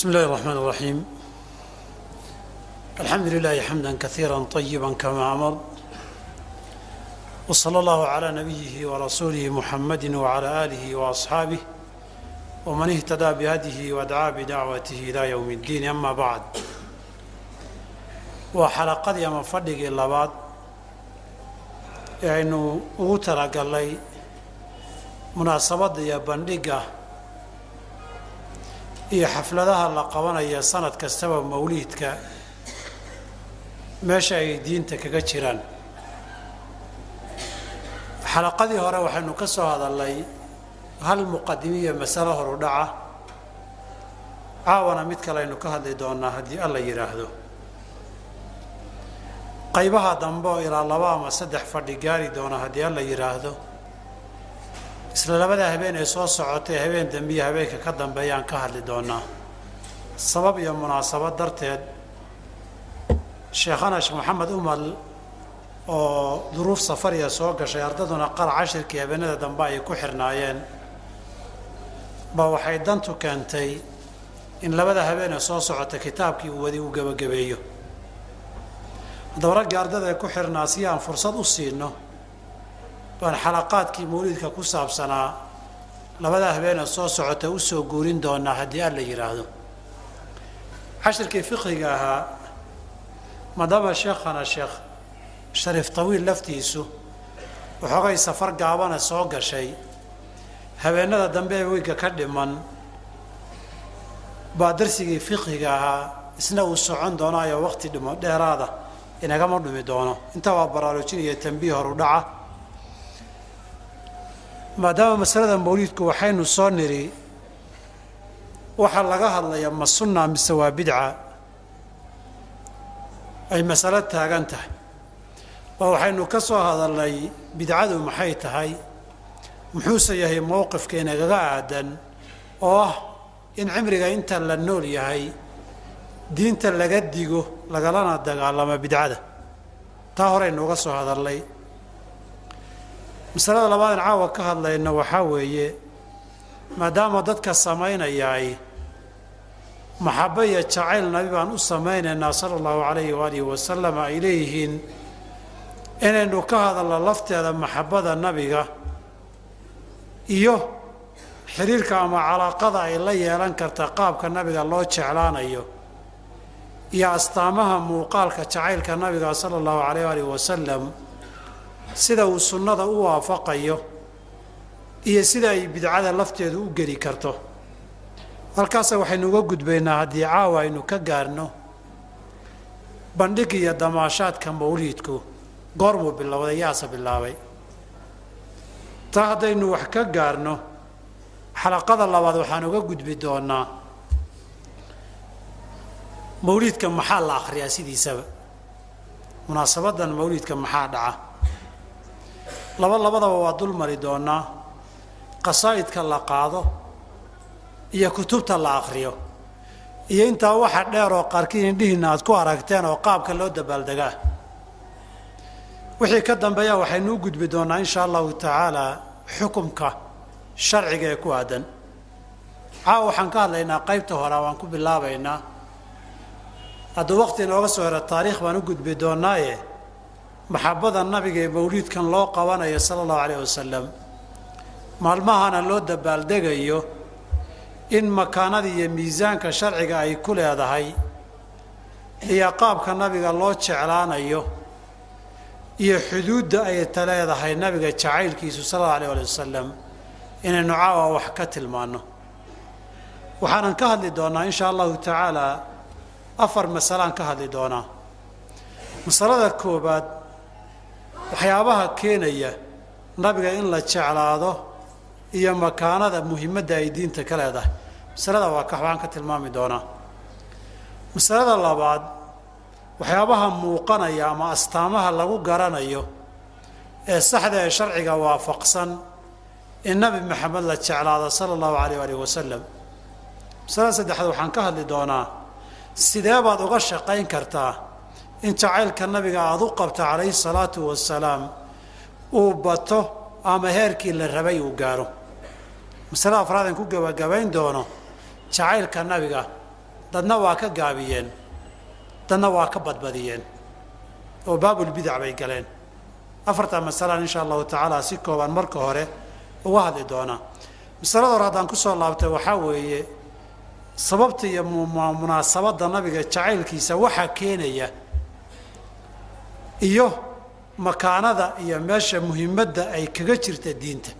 بسم الله الرحمن الرحيم الحمد لله حمدا كثيرا طيبا كما أمر وصلى الله على نبيه ورسوله محمد وعلى آله وأصحابه ومن اهتدى بهديه ودعا بدعوته إلى يوم الدين أما بعد وحلقة أما فدق اللباد يعني أغتر قال مناسبة يا بندقة iyo xafladaha la qabanaya sanad kastaba mawliidka meesha ay diinta kaga jiraan. Xalaqadii hore waxaynu ka soo hadalnay hal muqadimiya masalo horu dhaca. Caawana mid kale aynu ka hadli doonaa haddii alla yidhaahdo qaybaha dambe oo ilaa laba ama saddex fadhi gaari doona haddii alla yidhaahdo isla labada habeen ee soo socotay habeen dambe iyo habeenka ka dambeeyaan ka hadli doonaa. Sabab iyo munaasabad darteed sheekhana sheekh maxamed umal oo duruuf safariya soo gashay ardaduna qar cashirkii habeenada dambe ay ku xirnaayeen ba waxay dantu keentay in labada habeen ee soo socota kitaabkii uu wadi uu gebagabeeyo haddaba raggii ardada ee ku xirnaa si aan fursad u siino baan xalaqaadkii mawliidka ku saabsanaa labada habeenee soo socota u soo guurin doonaa haddii alla yidhaahdo cashirkii fiqiga ahaa maadaama sheekhana sheekh shariif tawiil laftiisu waxoogay safar gaabana soo gashay. Habeenada dambe ee weyga ka dhiman baa darsigii fiqiga ahaa isna uu socon doonaayo waqti dhimo dheeraada inagama dhumi doono. Intaa waa baraarujin iyo tambiih horu dhaca maadaama masalada mawliidku waxaynu soo nidhi waxaa laga hadlayaa ma sunna mise waa bidca? Ay masalo taagan tahay. Oo waxaynu ka soo hadalnay bidcadu maxay tahay? Muxuuse yahay mowqifka inagaga aadan oo ah in cimriga inta la nool yahay diinta laga digo lagalana dagaalamo bidcada. Taa horeynu uga soo hadalnay masalada labaad in caawa ka hadlayna waxaa weeye maadaama dadka samaynayaay maxabo iyo jacayl nabi baan u samaynaynaa sala allahu calayhi waalihi wasalam ay leeyihiin inaynu ka hadalno lafteeda maxabada nabiga iyo xiriirka ama calaaqada ay la yeelan karta qaabka nabiga loo jeclaanayo iyo astaamaha muuqaalka jacaylka nabiga sala allahu calayh waalihi wasalam sida uu sunnada u waafaqayo iyo sida ay bidcada lafteedu u geli karto. Halkaasa waxaynu uga gudbaynaa haddii caawa aynu ka gaarno bandhig iyo damaashaadka mawliidku goormuu bilowday yaase bilaabay. Taa haddaynu wax ka gaarno xalaqada labaad waxaan uga gudbi doonaa mawliidka maxaa la akhriyaa sidiisaba? Munaasabadan mawliidka maxaa dhaca laba labadaba waa dul mari doonaa qasaa'idka la qaado iyo kutubta la akhriyo. Iyo intaa waxa dheer oo qaarkiin indhihiinna aad ku aragteen oo qaabka loo dabaaldegaa wixii ka dambeeya waxaynu u gudbi doonaa insha allahu tacaala xukumka sharciga ee ku aadan. Caawa waxaan ka hadlaynaa qaybta hore waan ku bilaabaynaa. Hadduu waqti inooga soo hero taariikh baan u gudbi doonaaye maxabada nabiga ee mawliidkan loo qabanayo sala allahu calayh wasalam maalmahana loo dabaaldegayo in makaanada iyo miisaanka sharciga ay ku leedahay iyo qaabka nabiga loo jeclaanayo iyo xuduudda ay ta leedahay nabiga jacaylkiisu sala allahu alayh ali wasalam inaynu caawa wax ka tilmaanno. Waxaanan ka hadli doonaa insha allahu tacaala afar masalaan ka hadli doonaa. Masalada koobaad waxyaabaha keenaya nabiga in la jeclaado iyo makaanada muhimadda ay diinta ka leedahay. Masalada waa ka waxbaan ka tilmaami doonaa. Masalada labaad waxyaabaha muuqanaya ama astaamaha lagu garanayo ee saxda ee sharciga waafaqsan in nabi maxamed la jeclaado sala allahu calayh alih wasalam masalada saddexaad waxaan ka hadli doonaa sidee baad uga shaqayn kartaa in jacaylka nabiga aada u qabto calayhi salaatu wasalaam uu bato ama heerkii la rabay uu gaaro. Masalada afraad aan ku gebagabayn doono jacaylka nabiga dadna waa ka gaabiyeen dadna waa ka badbadiyeen oo baabulbidac bay galeen. Afartaa masalaan insha allahu tacaala si kooban marka hore uga hadli doonaa. Masalada hore haddaan ku soo laabtay waxaa weeye sababta iyo munaasabadda nabiga jacaylkiisa waxaa keenaya iyo makaanada iyo meesha muhimadda ay kaga jirta diinta.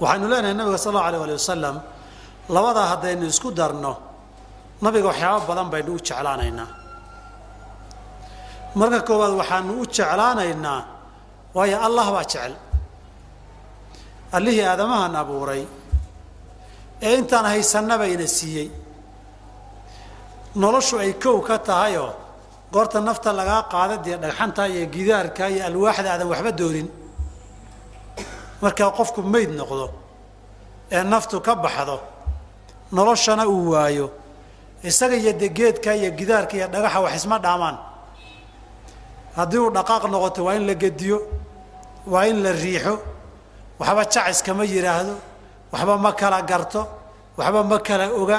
Waxaynu leenahay nabiga sal allau alay ali wasalam labadaa haddaynu isku darno nabiga waxyaaba badan baynu u jeclaanaynaa marka koowaad waxaanu u jeclaanaynaa waayo allah baa jecel. Allihii aadamahan abuuray ee intaan haysannaba ina siiyey. Noloshu ay kow ka tahayoo goorta nafta lagaa qaada dee dhagxanta iyo gidaarka iyo alwaaxda aadan waxba doonin. Markaa qofku mayd noqdo ee naftu ka baxdo noloshana uu waayo isaga iyo degeedka iyo gidaarka iyo dhagaxa wax isma dhaamaan. Haddii uu dhaqaaq noqoto waa in la gediyo waa in la riixo waxba jacis kama yidhaahdo waxba ma kala garto waxba ma kala oga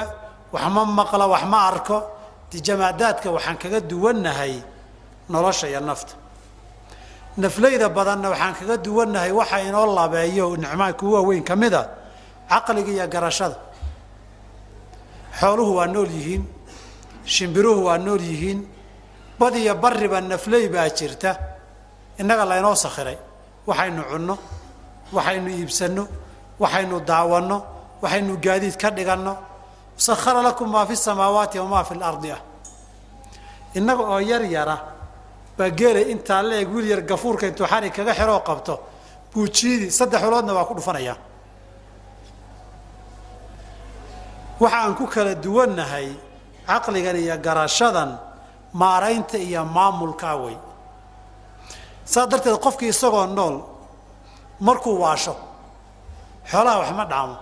wax ma maqla wax ma arko de jamaadaadka waxaan kaga duwannahay nolosha iyo nafta. Naflayda badanna waxaan kaga duwannahay waxa inoo labeeyo nicmaa kuwa waaweyn ka mid a caqliga iyo garashada. Xooluhu waa nool yihiin shimbiruhu waa nool yihiin bad iyo barriba nafley baa jirta. Innaga laynoo sakhiray waxaynu cunno waxaynu iibsanno waxaynu daawanno waxaynu gaadiid ka dhiganno sakhara lakum maa fi samaawaati wamaa fi lardi ah innaga oo yar yara baa geelay intaa la eg wiil yar gafuurka intuu xari kaga xiroo qabto buujiidi saddex uloodna waa ku dhufanayaa waxa aan ku kala duwannahay caqligan iyo garashadan maaraynta iyo maamulkaa wey saas darteed qofkii isagoo nool markuu waasho xoolaha wax ma dhaamo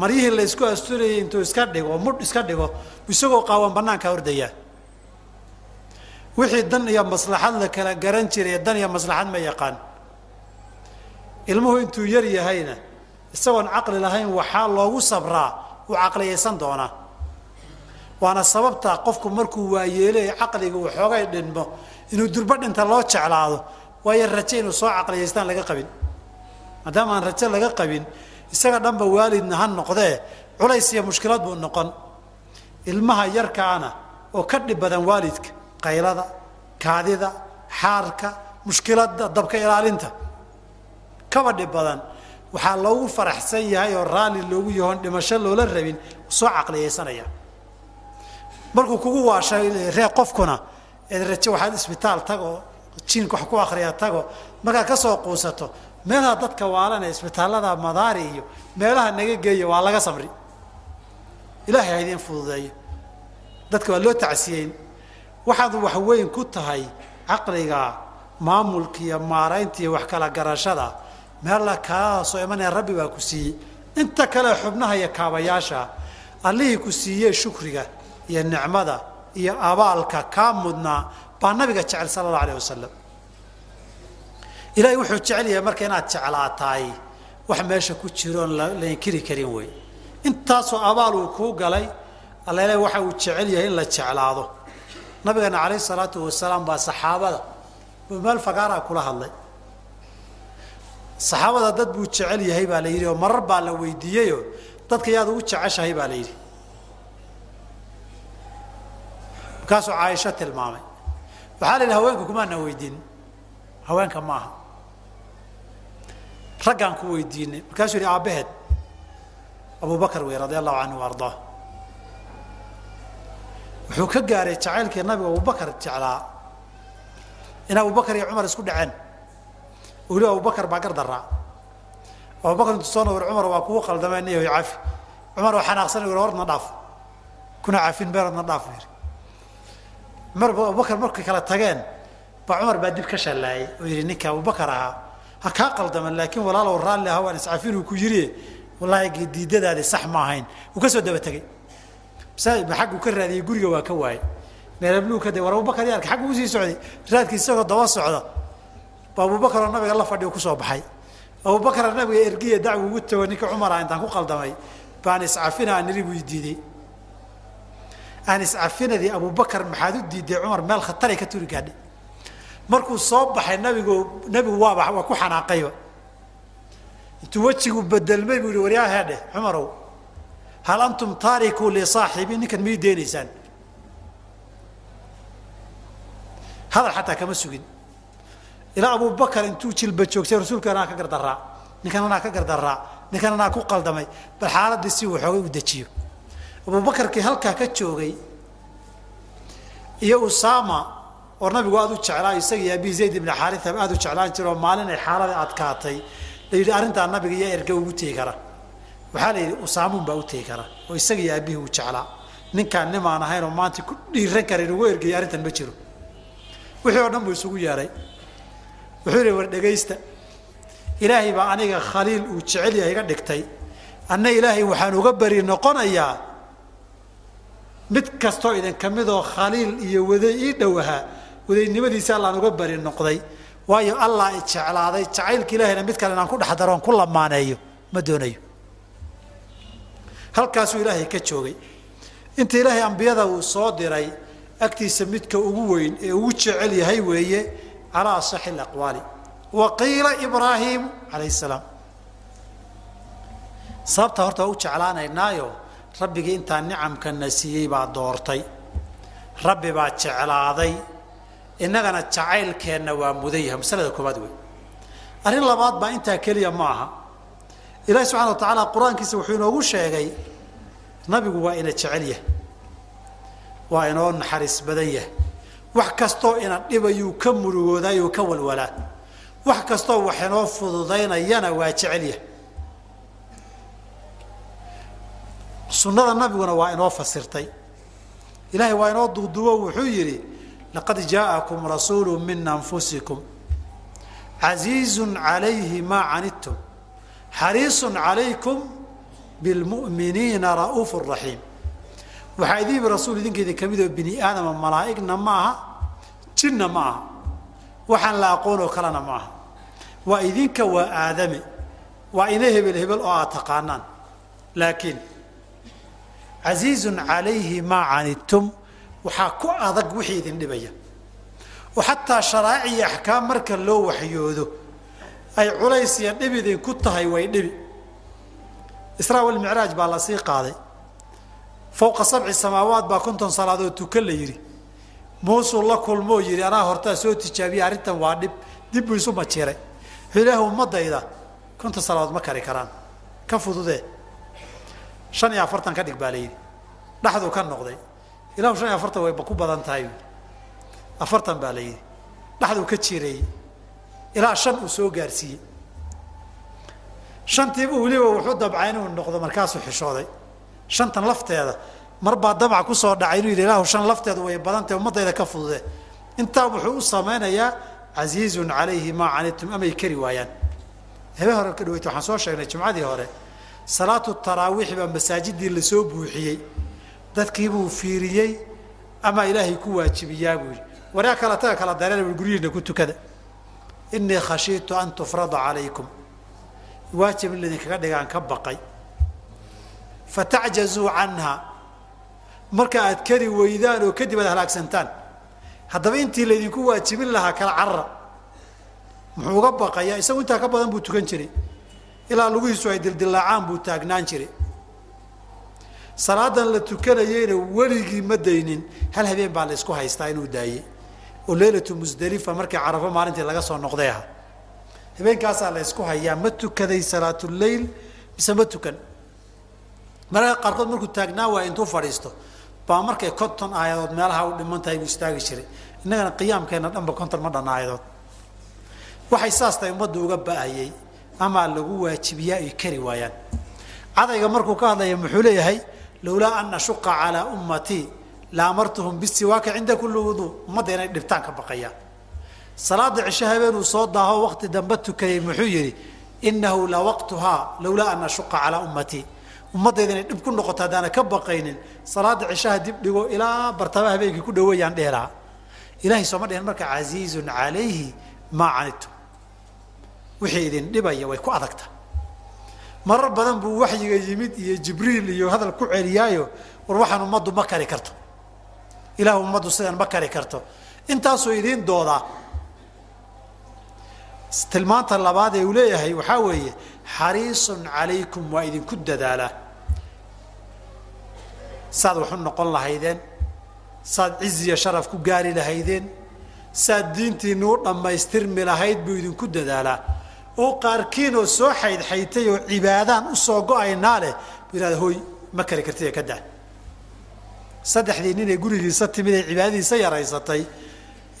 maryihii la ysku asturayay intuu iska dhigo mudh iska dhigo isagoo qaawan bannaankaa ordayaa wixii dan iyo maslaxad la kala garan jiray dan iyo maslaxad ma yaqaan. Ilmuhu intuu yar yahayna isagoon caqli lahayn waxaa loogu sabraa uu caqliyaysan doonaa. Waana sababta qofku markuu waayeelay caqliga uu xoogay dhinmo inuu durbo dhinta loo jeclaado waayo raje inuu soo caqliyaystaan laga qabin. Maadaama aan raje laga qabin isaga dhanba waalidna ha noqdee culays iyo mushkilad buu noqon. Ilmaha yarkaana oo ka dhib badan waalidka qaylada kaadida xaarka mushkiladda dabka ilaalinta. Kaba dhib badan. Waxaa loogu faraxsan yahay oo raalli loogu yahoon dhimasho loola rabin soo caqliyaysanaya markuu kugu waashay ree qofkuna eed raje waxaad isbitaal tago jiinka wax ku akriya tago markaad ka soo quusato meelaha dadka waalanee isbitaallada madaari iyo meelaha naga geeya waa laga samri ilaahay ha idiin fududeeyo. Dadka waa loo tacsiyeyn. Waxaad wax weyn ku tahay caqliga maamulka iyo maaraynta iyo wax kala garashada. Meella kaa soo imanaya rabbi baa ku siiyey. Inta kale xubnaha iyo kaabayaasha allihii ku siiyey shukriga iyo nicmada iyo abaalka kaa mudnaa baa nabiga jecel sala allau alayh wasalam ilaahay wuxuu jecel yahay marka inaad jeclaataay wax meesha ku jiroon la inkiri karin wey intaasoo abaal uu kuu galay alla ilahi waxa uu jecel yahay in la jeclaado. Nabigana calayh salaatu wasalaam baa saxaabada buu meel fagaaraa kula hadlay. Saxaabada dad buu jecel yahay baa la yidhi oo marar baa la weydiiyeyoo dadka yaad ugu jeceshahay baa la yidhi. Markaasuu caaisho tilmaamay. Waxaa la yidhi haweenka kumaana weydiin haweenka maaha raggaan ku weydiinay. Markaasuu yidhi aabbaheed abubakar wey radia allahu canhu ardaa. Wuxuu ka gaaray jacaylkii nabiga abubakar jeclaa. In abubakar iyo cumar isku dhaceen. Weli abubakar baa gardaraa abubakar intuu soo nawir cumar waa kugu qaldameen iyo cafi cumar oo xanaaqsan yiri horna dhaaf. Kuna cafin beerodna dhaaf. Yiri cumar abubakar markay kala tageen baa cumar baa dib ka shallaayay. Oo yidhi ninka abubakar ahaa ha kaa qaldaman laakiin walaalow raalli aha waan iscafin uu ku yiri wallaahi diidadaadi sax ma ahayn. Wuu ka soo daba tegey ma xaggu ka raadiyey guriga waa ka waayey. Meelabluu ka de war abubakar yaarka xaggu u sii socday. Raadkii isagoo daba socda ba abubakar oo nabiga la fadhiyo ku soo baxay. Abubakar nabiga ergiya dacwi ugu tago ninka cumar ah intaan ku qaldamay baan iscafinaa niri buu diiday aan iscafinadii abubakar maxaad u diiday cumar meel khataray ka turi gaadhay markuu soo baxay nabigu nebigu waaba waa ku xanaaqayba intuu wejigu bedelmay buu yihi waryaa heedheh cumarow hal antum taarikuu lisaaxibi ninkan mii deenaysaan? Hadal xataa kama sugin. Ilaa abubakar intuu jilba joogsay rasuulka anaa ka gardaraa ninkan anaa ka gardaraa ninkan anaa ku qaldamay bal xaaladii si waxoogay u dejiyo. Abubakarkii halkaa ka joogay iyo usama oo nabigu aada u jeclaa isagii abi zayd ibni xaaria aada u jeclaan jira oo maalin ay xaalada adkaatay la yidhi arrintaa nabiga iyo erga ugu tegi kara. Waxaa la yidhi usaamuun baa u tegi kara. Oo isagii aabihii uu jeclaa. Ninkaan nimaan ahayn oo maanta ku dhiiran kara inugu ergaya arrintan ma jiro. Wixii oo dhan buu isugu yeedhay wuxuu yidhi war dhegaysta ilaahay baa aniga khaliil uu jecel yahay iga dhigtay. Anna ilaahay waxaan uga beri noqonayaa mid kastoo idinka midoo khaliil iyo waday ii dhow ahaa wadaynimadiisa allaan uga beri noqday. Waayo allah i jeclaaday jacaylka ilaahayna mid kale inaan ku dhex daroon ku lamaaneeyo ma doonayo. Halkaasuu ilaahay ka joogay. Inta ilaahay ambiyada uu soo diray agtiisa midka ugu weyn ee ugu jecel yahay weeye calaa asaxi alaqwaali wa qiila ibraahiimu calayh salaam. Sababta horta waa u jeclaanaynaayo rabbigii intaa nicamkana siiyey baa doortay. Rabbi baa jeclaaday innagana jacaylkeenna waa mudan yahay. Masalada koobaad wey arrin labaad baa intaa keliya ma aha. Ilaahi subxana wa tacaala qur'aankiisa wuxuu inoogu sheegay nabigu waa ina jecel yahay. Waa inoo naxariis badan yahay. Wax kastoo ina dhibayuu ka murugoodaayuu ka walwalaa. Wax kastoo wax inoo fududaynayana waa jecel yahay. Sunnada nabiguna waa inoo fasirtay. Ilaahay waa inoo duuduubo wuxuu yidhi laqad jaa'akum rasuulu min anfusikum casiizun calayhi maa canidtum xariisun calaykum bilmu'miniina ra'uufu raxiim waxaa idin yimi rasuul idinkeeda ka midoo bini aadama malaa'igna ma aha jinna ma aha waxaan la aqoonoo kalena ma aha waa idinka waa aadame waa ina hebel hebel oo aad taqaanaan laakiin casiizun calayhi maa canidtum waxaa ku adag wixii idin dhibaya. Oo xataa sharaa'ic iyo axkaam marka loo waxyoodo ay culays iyo dhib idinku tahay way dhibi. Israa walmicraaj baa la sii qaaday. Fowqa sabci samaawaat baa konton salaadood tuka la yidhi. Muusuu la kulmoo yidhi anaa hortaa soo tijaabiya arrintan waa dhib dib buu isu majiiray wuxuu ilaah ummadayda konton salaadood ma kari karaan. Ka fududee. Shan iyo afartan ka dhig baa la yidhi. Dhaxduu ka noqday ilahu shan iyo afartan way ku badan tahay. Afartan baa la yidhi. Dhaxduu ka jireeyey ilaa shan uu soo gaarsiiyey. Shantiiba weliba wuxuu dabcay inuu noqdo markaasuu xishooday. Shantan lafteeda mar baa damac ku soo dhacay inuu yidhi ilaahu shan lafteedu way badantahy ummaddayda ka fudude. Intaa wuxuu u samaynayaa casiizun calayhi maa canidtum amay kari waayaan. Habe hore ka dhaweyta waxaan soo sheegnay jumcadii hore. Salaatu taraawiix baa masaajidii la soo buuxiyey dadkiibuu fiiriyey ama ilaahay ku waajibiyaa buu yidhi. Waryaa kala taga kala bui guryihiina ku tukada. Inii khashiitu an tufrada calaykum. Waajib in laydinkaga dhigaan ka baqay. Fatacjazuu canha. Marka aad kari weydaan oo kadib aad halaagsantaan haddaba intii laydinku waajibin lahaa kala carara muxuu uga baqayaa? Isagu intaa ka badan buu tukan jiray. Ilaa lugihiisu ay dildilaacaan buu taagnaan jiray salaadan la tukanayeyna weligii ma daynin. Hal habeen baa la ysku haystaa inuu daayey oo leylatu musdalifa markii carafo maalintii laga soo noqday aha habeenkaasaa la hayaa ma tukaday salaatuleyl mise ma tukan? Mararka qaarkood markuu taagnaa waaya intuu fadhiisto. Baa markay konton aayadood meelaha u dhiman tahay buu istaagi jiray. Innagana qiyaamkeenna dhanba konton ma dhan aayadood. Waxay saas ummadda uga ba'ayey amaa lagu waajibiyaa ay kari waayaan. Cadayga markuu ka hadlaya muxuu leeyahay lowlaa an ashuqa calaa ummatii la amartuhum bisiwaaka cinda kulli wuduu ummadda inay dhibtaan ka baqayaan salaada cisho habeenuu soo daaho waqti dambe tukayay muxuu yidhi inahu la waqtuhaa lowlaa an ashuqa calaa ummatii ummaddayda inay dhib ku noqoto haddaana ka baqaynin salaada cishaha dib dhigo ilaa bartaba habeenkii ku dhaweeyaan dheelaha ilahay sooma dhihin marka casiizun calayhi maa canidtum wixii idin dhibaya way ku adagta marar badan buu waxyiga yimid iyo jibriil iyo hadal ku celiyaayo. War waxaan ummaddu ma kari karto. Ilaah ummaddu sidan ma kari karto. Intaasuu idiin doodaa tilmaanta labaad ee uu leeyahay waxaa weeye xariisun calaykum waa idinku dadaalaa saad wax u noqon lahaydeen saad ciziya sharaf ku gaari lahaydeen saad diintiinna u dhammaystirmi lahayd buu idinku dadaalaa oo qaarkiinoo soo xaydxaytay oo cibaadaan u soo go'aynaa leh buu yidhahda hoy ma kari kartid ka daa saddexdii nin ee gurigiisa timid ee cibaadadiisa yaraysatay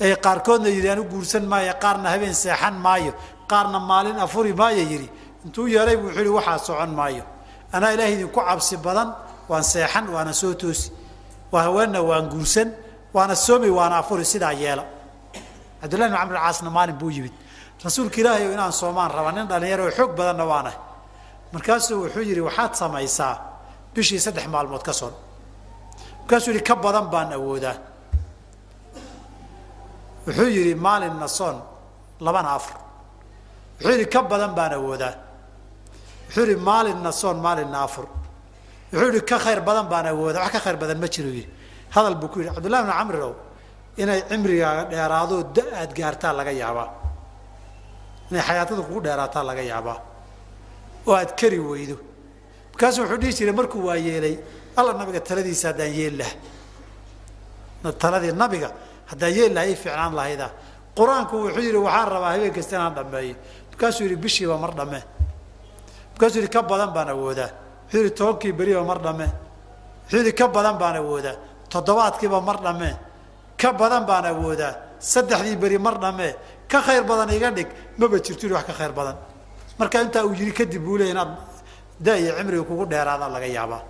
ee qaarkoodna yidhi anu guursan maayo qaarna habeen seexan maayo qaarna maalin afuri maayo yidhi. Intuu yeeray buu wuxuu yihi waxaa socon maayo. Anaa ilaahay idinku cabsi badan waan seexan waana soo toosi. Waa waan guursan waana soomi waana afuri. Sidaa yeela. Cabdullahi bin camr caasna maalin buu yimid rasuulka ilaahay inaan soomaan rabaa nin dhalinyaro oo xoog badanna waanahay markaasuu wuxuu yidhi waxaad samaysaa bishii saddex maalmood ka son markaasuu yidhi ka badan baan awoodaa. Wuxuu yidhi maalinna soon labana afar. Wuxuu yidhi ka badan baan awoodaa. Wuxuu yidhi maalinna soon maalinna afur. Wuxuu yidhi ka khayr badan baan awoodaa. Wax ka khayr badan ma jiro yidhi. Hadal buu ku yidhi cabdullahi bn camrirow inay cimrigaaga dheeraadoo da aad gaartaa laga yaabaa inay xayaatada kugu dheeraataa laga yaabaa. Oo aad kari weydo. Markaasuu wuxuu dhihi jiray markuu waa yeelay alla nabiga taladiisa haddaan yeeli laha taladii nabiga haddaan yeeli laha i fiicnaan lahayda qur'aanku wuxuu yidhi waxaan rabaa habeen kasta inaan dhameeyo markaasuu yidhi bishiiba mar dhamme markaasuu yidhi ka badan baan awoodaa wuxuu yidhi tobankii beriba mar dhamme wuxuu yidhi ka badan baan awoodaa toddobaadkiiba mar dhamme ka badan baan awoodaa saddexdii beri mar dhamme ka khayr badan iga dhig maba jirto wax ka khayr badan. Marka intaa uu yidhi kadib buu leeyay inaad da iyo cimriga kugu dheeraada laga yaabaa.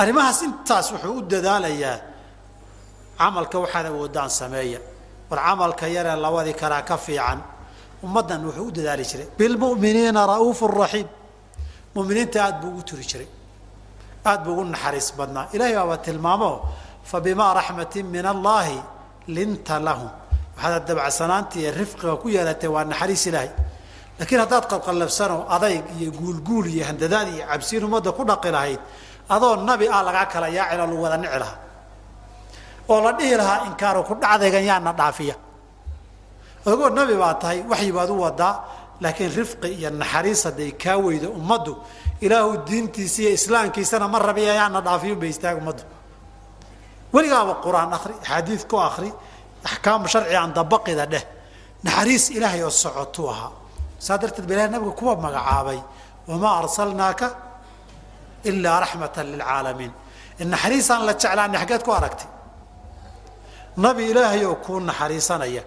Arrimahaas intaas wuxuu u dadaalayaa camalka waxaad awoodaan sameeya. War camalka yaree labadii kalaa ka fiican. Ummaddan wuxuu u dadaali jiray. Bilmu'miniina ra'uufu raxiim muminiinta aad buu ugu turi jiray. Aad buu ugu naxariis badnaa. Ilahay baaba tilmaamo fa bimaa raxmatin min allaahi linta lahum waxaad dabacsanaanta iyo rifqiga ku yeelatay waa naxariis ilaahay laakiin haddaad qalqallabsanoo adayg iyo guulguul iyo handadaad iyo cabsiin ummadda ku dhaqi lahayd adoo nabi ah lagaa kala yaacilo lagu wada nici lahaa oo la dhihi lahaa inkaaru ku dhacdaygan yaana dhaafiya adagoo nabi baa tahay waxyi baad u wadaa laakiin rifqi iyo naxariis hadday kaa weydo ummaddu ilaahu diintiisa iyo islaamkiisana ma rabiya yaana dhaafiyun bay istaag ummaddu weligaaba qur'aan akri axaadiid ku akri axkaam sharci aan dabaqida dheh naxariis ilaahay oo socotuu ahaa. Saa darteed ba ilahay nabiga kuwa magacaabay wamaa arsalnaaka ilaa raxmatan lilcaalamiin naxariisaan la jeclaani xaggeed ku aragtay nabi ilaahay oo kuu naxariisanaya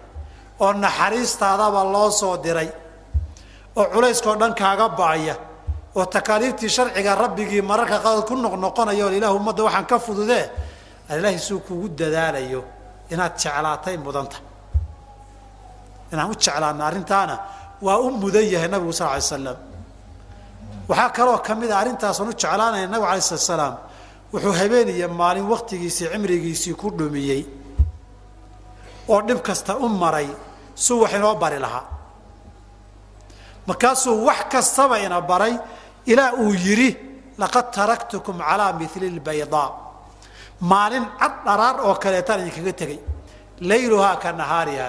oo naxariistaadaba loo soo diray oo culayskao dhan kaaga ba'aya oo takaaliiftii sharciga rabbigii mararka qadood ku noqnoqonaya oo ilaah ummadda waxaan ka fududee ilaahay suu kugu dadaalayo inaad jeclaatay mudanta. Inaan u jeclaana arrintaana waa u mudan yahay nabigu sal alay slam waxaa kaloo ka mid a arrintaasan u jeclaanaya nabigu alay slat slaam wuxuu habeeniya maalin waktigiisii cimrigiisii ku dhumiyey. Oo dhib kasta u maray suu inoo bari lahaa. Markaasuu wax kastaba ina baray ilaa uu yidhi laqad taraktukum calaa mili lbaydaa maalin cad dharaar oo kaleetaan idinkaga tegay. Layluhaa ka nahaariha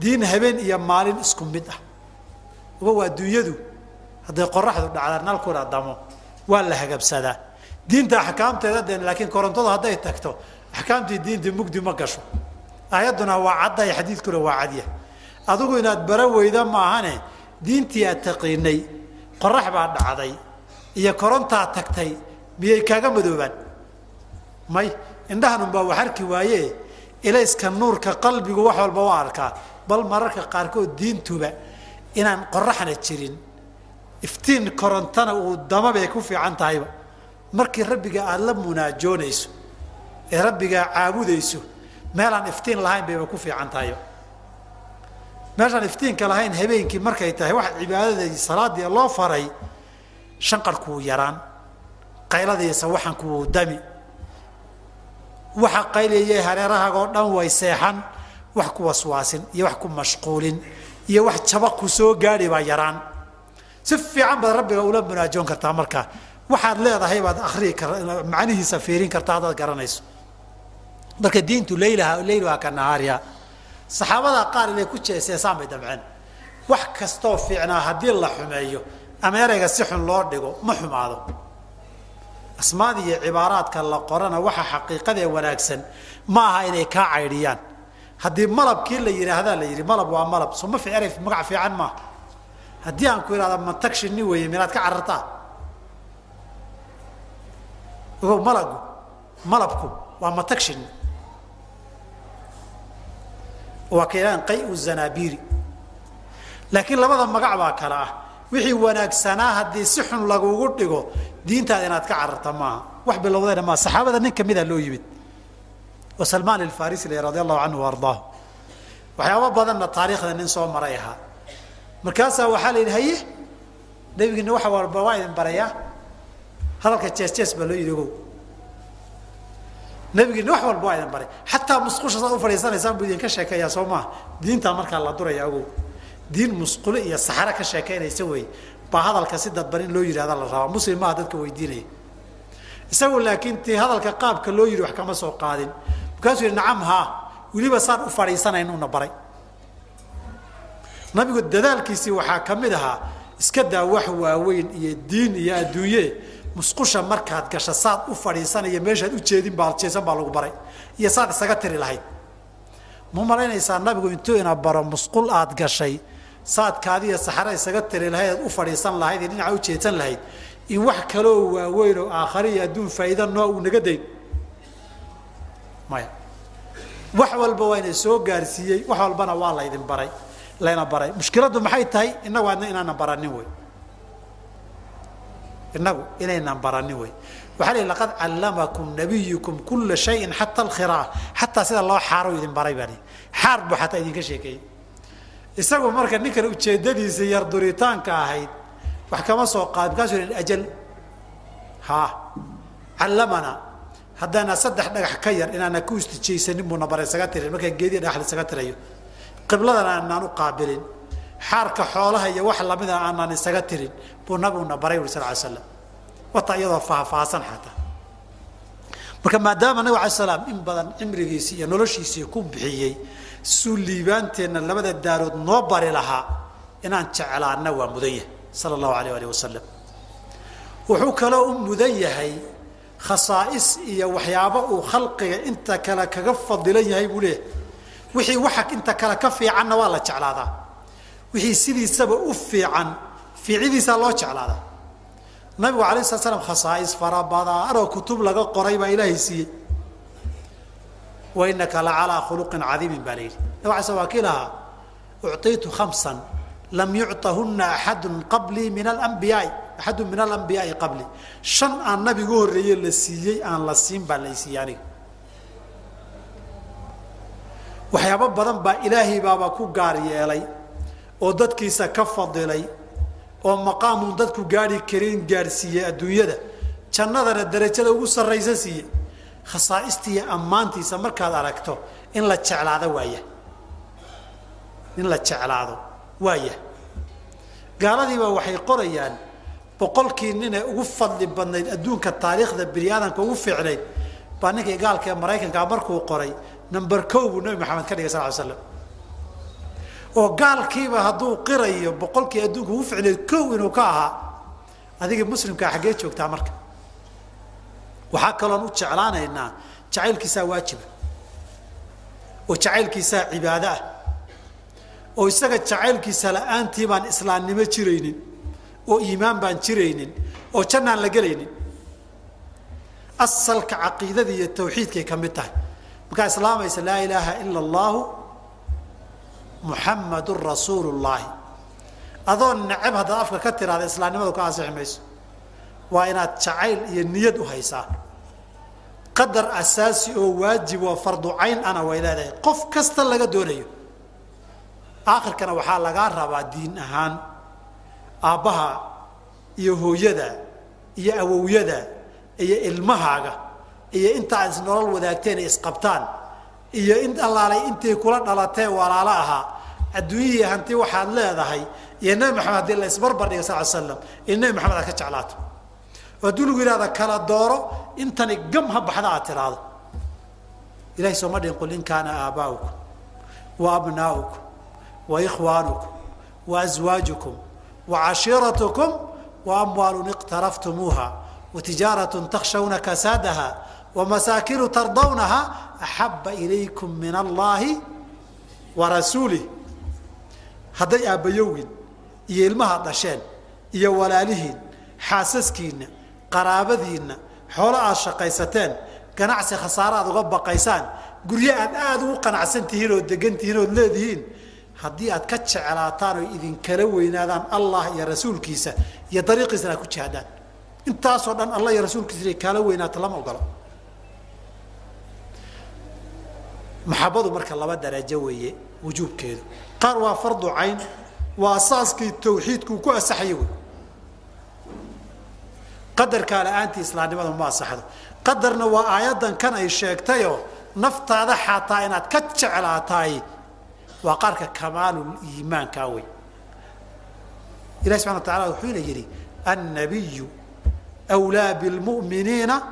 diin habeen iyo maalin isku mid ah. Uba waa dunyadu hadday qoraxdu dhacda nalkuna damo waa la hagabsadaa. Diinta axkaamteeda de laakiin korontadu hadday tagto axkaamtii diinta mugdi ma gasho. Aayadduna waa caddahay xadiidkuna waa cadya adigu inaad bara weyda maahane diintii aad taqiinay qorax baa dhacday iyo korontaa tagtay miyay kaaga madoobaan? May indhahanunbaa wax arki waaye ilayska nuurka qalbigu wax walba waa arkaa. Bal mararka qaarkood diintuba inaan qoraxna jirin iftiin korontana uu damabay ku fiican tahayba. Markii rabbiga aada la munaajoonayso ee rabbigaa caabudayso meelaan iftiin lahayn bayba ku fiican tahayba meeshaan iftiinka lahayn habeenkii markay tahay wax cibaadadai salaadii loo faray shanqarkuwuu yaraan qayladiisa waxankuwuu dami waxa qayliyay hareerahagoo dhan way seexan wax ku waswaasin iyo wax ku mashquulin iyo wax jaba ku soo gaadhi baa yaraan. Si fiican baad rabbiga ula munaajoon kartaa markaa waxaad leedahay baad akrii kar macnihiisa fiirin karta haddaad garanayso. Marka diintu layluhaa ka nahaariha saxaabada qaar inay ku jeeseesaan bay damceen wax kastoo fiicnaa haddii la xumeeyo ama ereyga si xun loo dhigo ma xumaado asmaada iyo cibaaraadka la qorana waxa xaqiiqadee wanaagsan. Ma aha inay kaa caydhiyaan. Haddii malabkii la yidhaahdaa la yidhi malab waa malab. Soma fi erey magac fiican maaha haddii aan ku idhahda mantag shini weeye minaad ka carartaa? Ogow malagu malabku waa mantag shini waa ka yidhahdaan qayu zanabiri laakiin labada magac baa kale ah. Wixii wanaagsanaa haddii si xun lagugu dhigo diintaada inaad ka cararta maaha wax bilowdayna maa saxaabada nin kamida loo yimid oo salmaan alfarisi le radi allahu canhu ardaahu. Waxyaaba badanna taariikhda nin soo maray ahaa. Markaasaa waxaa la yidhi haye nebigiina waxa walba waa idin barayaa hadalka jees jees baa loo yidhi ogow. Nebigiina wax walba waa idin baray. Xataa musqusha saad u fadhiisanaysaan buu idinka sheekeeyaa soo maaha diintaa markaa la duraya ogow. Diin musqulo iyo saxaro ka sheekaynaysa wey baa hadalka si dadban in loo yidhahda la rabaa muslim maaha dadka weydiinaya. Isagu laakiin tii hadalka qaabka loo yidhi wax kama soo qaadin. Markaasuu yidhi nacam haa. Weliba saan u fadhiisanayn una baray. Nabigu dadaalkiisii waxaa ka mid ahaa iska daa wax waaweyn iyo diin iyo adduunye. Musqusha markaad gasha saad u fadhiisanaya meeshaad ujeedin baa jeesan baa lagu baray. Iyo saad isaga tiri lahayd. Ma malaynaysaa nabigu intuu ina baro musqul aad gashay saadkaadiiyo saxara isaga tiri lahayd aad u fadhiisan lahayd iyo dhinaca ujeedsan lahayd in wax kaloo waaweyn oo aakhare iyo adduun faa'iida noo uu naga dayn. Maya. Wax walba waa ina soo gaarsiiyey wax walbana waa laydin baray layna baray. Mushkiladdu maxay tahay? Innagu adna inaanan baranin wey innagu inaynan baranin wey waxaa la yidhi laqad callamakum nabiyukum kulla shayin xata alkhiraa xataa sida loo xaaro idin baray baa xaar buu xataa idinka sheekeeyey isagu marka ninkan ujeeddadiisa yar duritaanka ahayd wax kama soo qaad markaasuu yidhi ajal haa callamana haddaana saddex dhagax ka yar inaana ku istijaysanin buuna baray isaga tirin markaa geediya dhagax la isaga tirayo. Qibladana aanaan u qaabilin xaarka xoolaha iyo wax lamida aanaan isaga tirin buu nabiguna baray uri sal ly slam wata iyadoo faahfaahsan xataa. Marka maadaama nabig alay slam in badan cimrigiisii iyo noloshiisii ku bixiyey suu liibaanteenna labada daarood noo bari lahaa inaan jeclaana waa mudan yahay sala allahu alayh alih wasalam wuxuu kaloo u mudan yahay khasaa'is iyo waxyaabo uu khalqiga inta kale kaga fadilan yahay buu leeyahay. Wixii waxa inta kale ka fiicanna waa la jeclaadaa. Wixii sidiisaba u fiican fiicidiisaa loo jeclaadaa. Nabigu alay slat slam khasaa'is farabadaan oo kutub laga qoray baa ilaahay siiyey wa inaka la calaa khuluqin cadiimin baa la yidhi sl waa kii lahaa ucطiitu khamsan lam yucطahuna axadun qablii min alambiyaai axadun min alambiyaai qabli shan aan nabigu horreeye la siiyey aan la siin baa la siiyey aniga waxyaabo badan baa ilaahay baaba ku gaar yeelay oo dadkiisa ka fadilay oo maqaamun dadku gaari karin gaadhsiiyey adduunyada jannadana darajada ugu sarraysa siiye khasaa'ista iyo ammaantiisa markaad aragto in la jeclaado waaya. In la jeclaado waaya. Gaaladiiba waxay qorayaan boqolkii ninee ugu fadli badnayd adduunka taariikhda bini aadamka ugu fiicnayd. Baa ninkii gaalka ee maraykankaa markuu qoray number kow buu nabi maxamed ka dhigay sal ly slam oo gaalkiiba hadduu qirayo boqolkii adduunka ugu ficneed kow inuu ka ahaa adiga muslimkaa xaggee joogtaa marka waxaa kaloon u jeclaanaynaa jacaylkiisaa waajiba oo jacaylkiisaa cibaado ah oo isaga jacaylkiisa la'aantii baan islaamnimo jiraynin oo iimaan baan jiraynin oo jannaan la gelaynin. Asalka caqiidada iyo tawxiidkay ka mid tahay. Markaa islaamaysa laa ilaaha ila allahu muxamadun rasuulu llaahi adoo necab haddaad afka ka tiraada islaamnimadu ka ansixi waa inaad jacayl iyo niyad u haysaa. Qadar asaasi oo waajib oo fardu cayn ana way leedahay qof kasta laga doonayo. Aakhirkana waxaa lagaa rabaa diin ahaan. Aabbaha iyo hooyada iyo awowyada iyo ilmahaaga iyo inta aad is nolol wadaagteen isqabtaan iyo in allaalay intay kula dhalatee walaalo ahaa. Adduunyihii hanti waxaad leedahay iyo nebi maxamed haddii la isbarbar dhiga sal l slam iyo nebi maxamed aad ka jeclaato hadduu lagu yihahda kala dooro intani gam ha baxda aad tiraahdo. Ilahay sooma dhin qul in kaana aabaa'ukum wa abnaa'ukum wa ikhwaanukum wa aswaajukum wa cashiiratukum wa amwaalun iqtaraftumuuha wa tijaaratun takshawna kasaadaha wa masaakinu tardawnaha axabba ilaykum min allahi wa rasuulih hadday aabbayowgin iyo ilmaha dhasheen iyo walaalihiin xaasaskiinna qaraabadiinna xoolo aad shaqaysateen ganacsi khasaare aad uga baqaysaan guryo aad aada ugu qanacsan tihiin oo degan tihiin ood leedihiin haddii aad ka jeclaataan oo idinkala weynaadaan allah iyo rasuulkiisa iyo dariiqiisana aad ku jihaadaan intaasoo dhan allah iyo rasuulkiisa inay kaala weynaato lama ogolo. Maxabadu marka laba darajo weeye wujuubkeedu. Qaar waa fardu cayn waa asaaskii tawxiidkuu ku asaxaya wey qadarkaa la'aantii islaamnimada ma asaxdo qadarna waa aayaddan kan ay sheegtayoo naftaada xataa inaad ka jeclaataay waa qaarka kamaalul wey ilahi subxana wa tacala wuxuuna yidhi annabiyu wlaa bilmu'miniina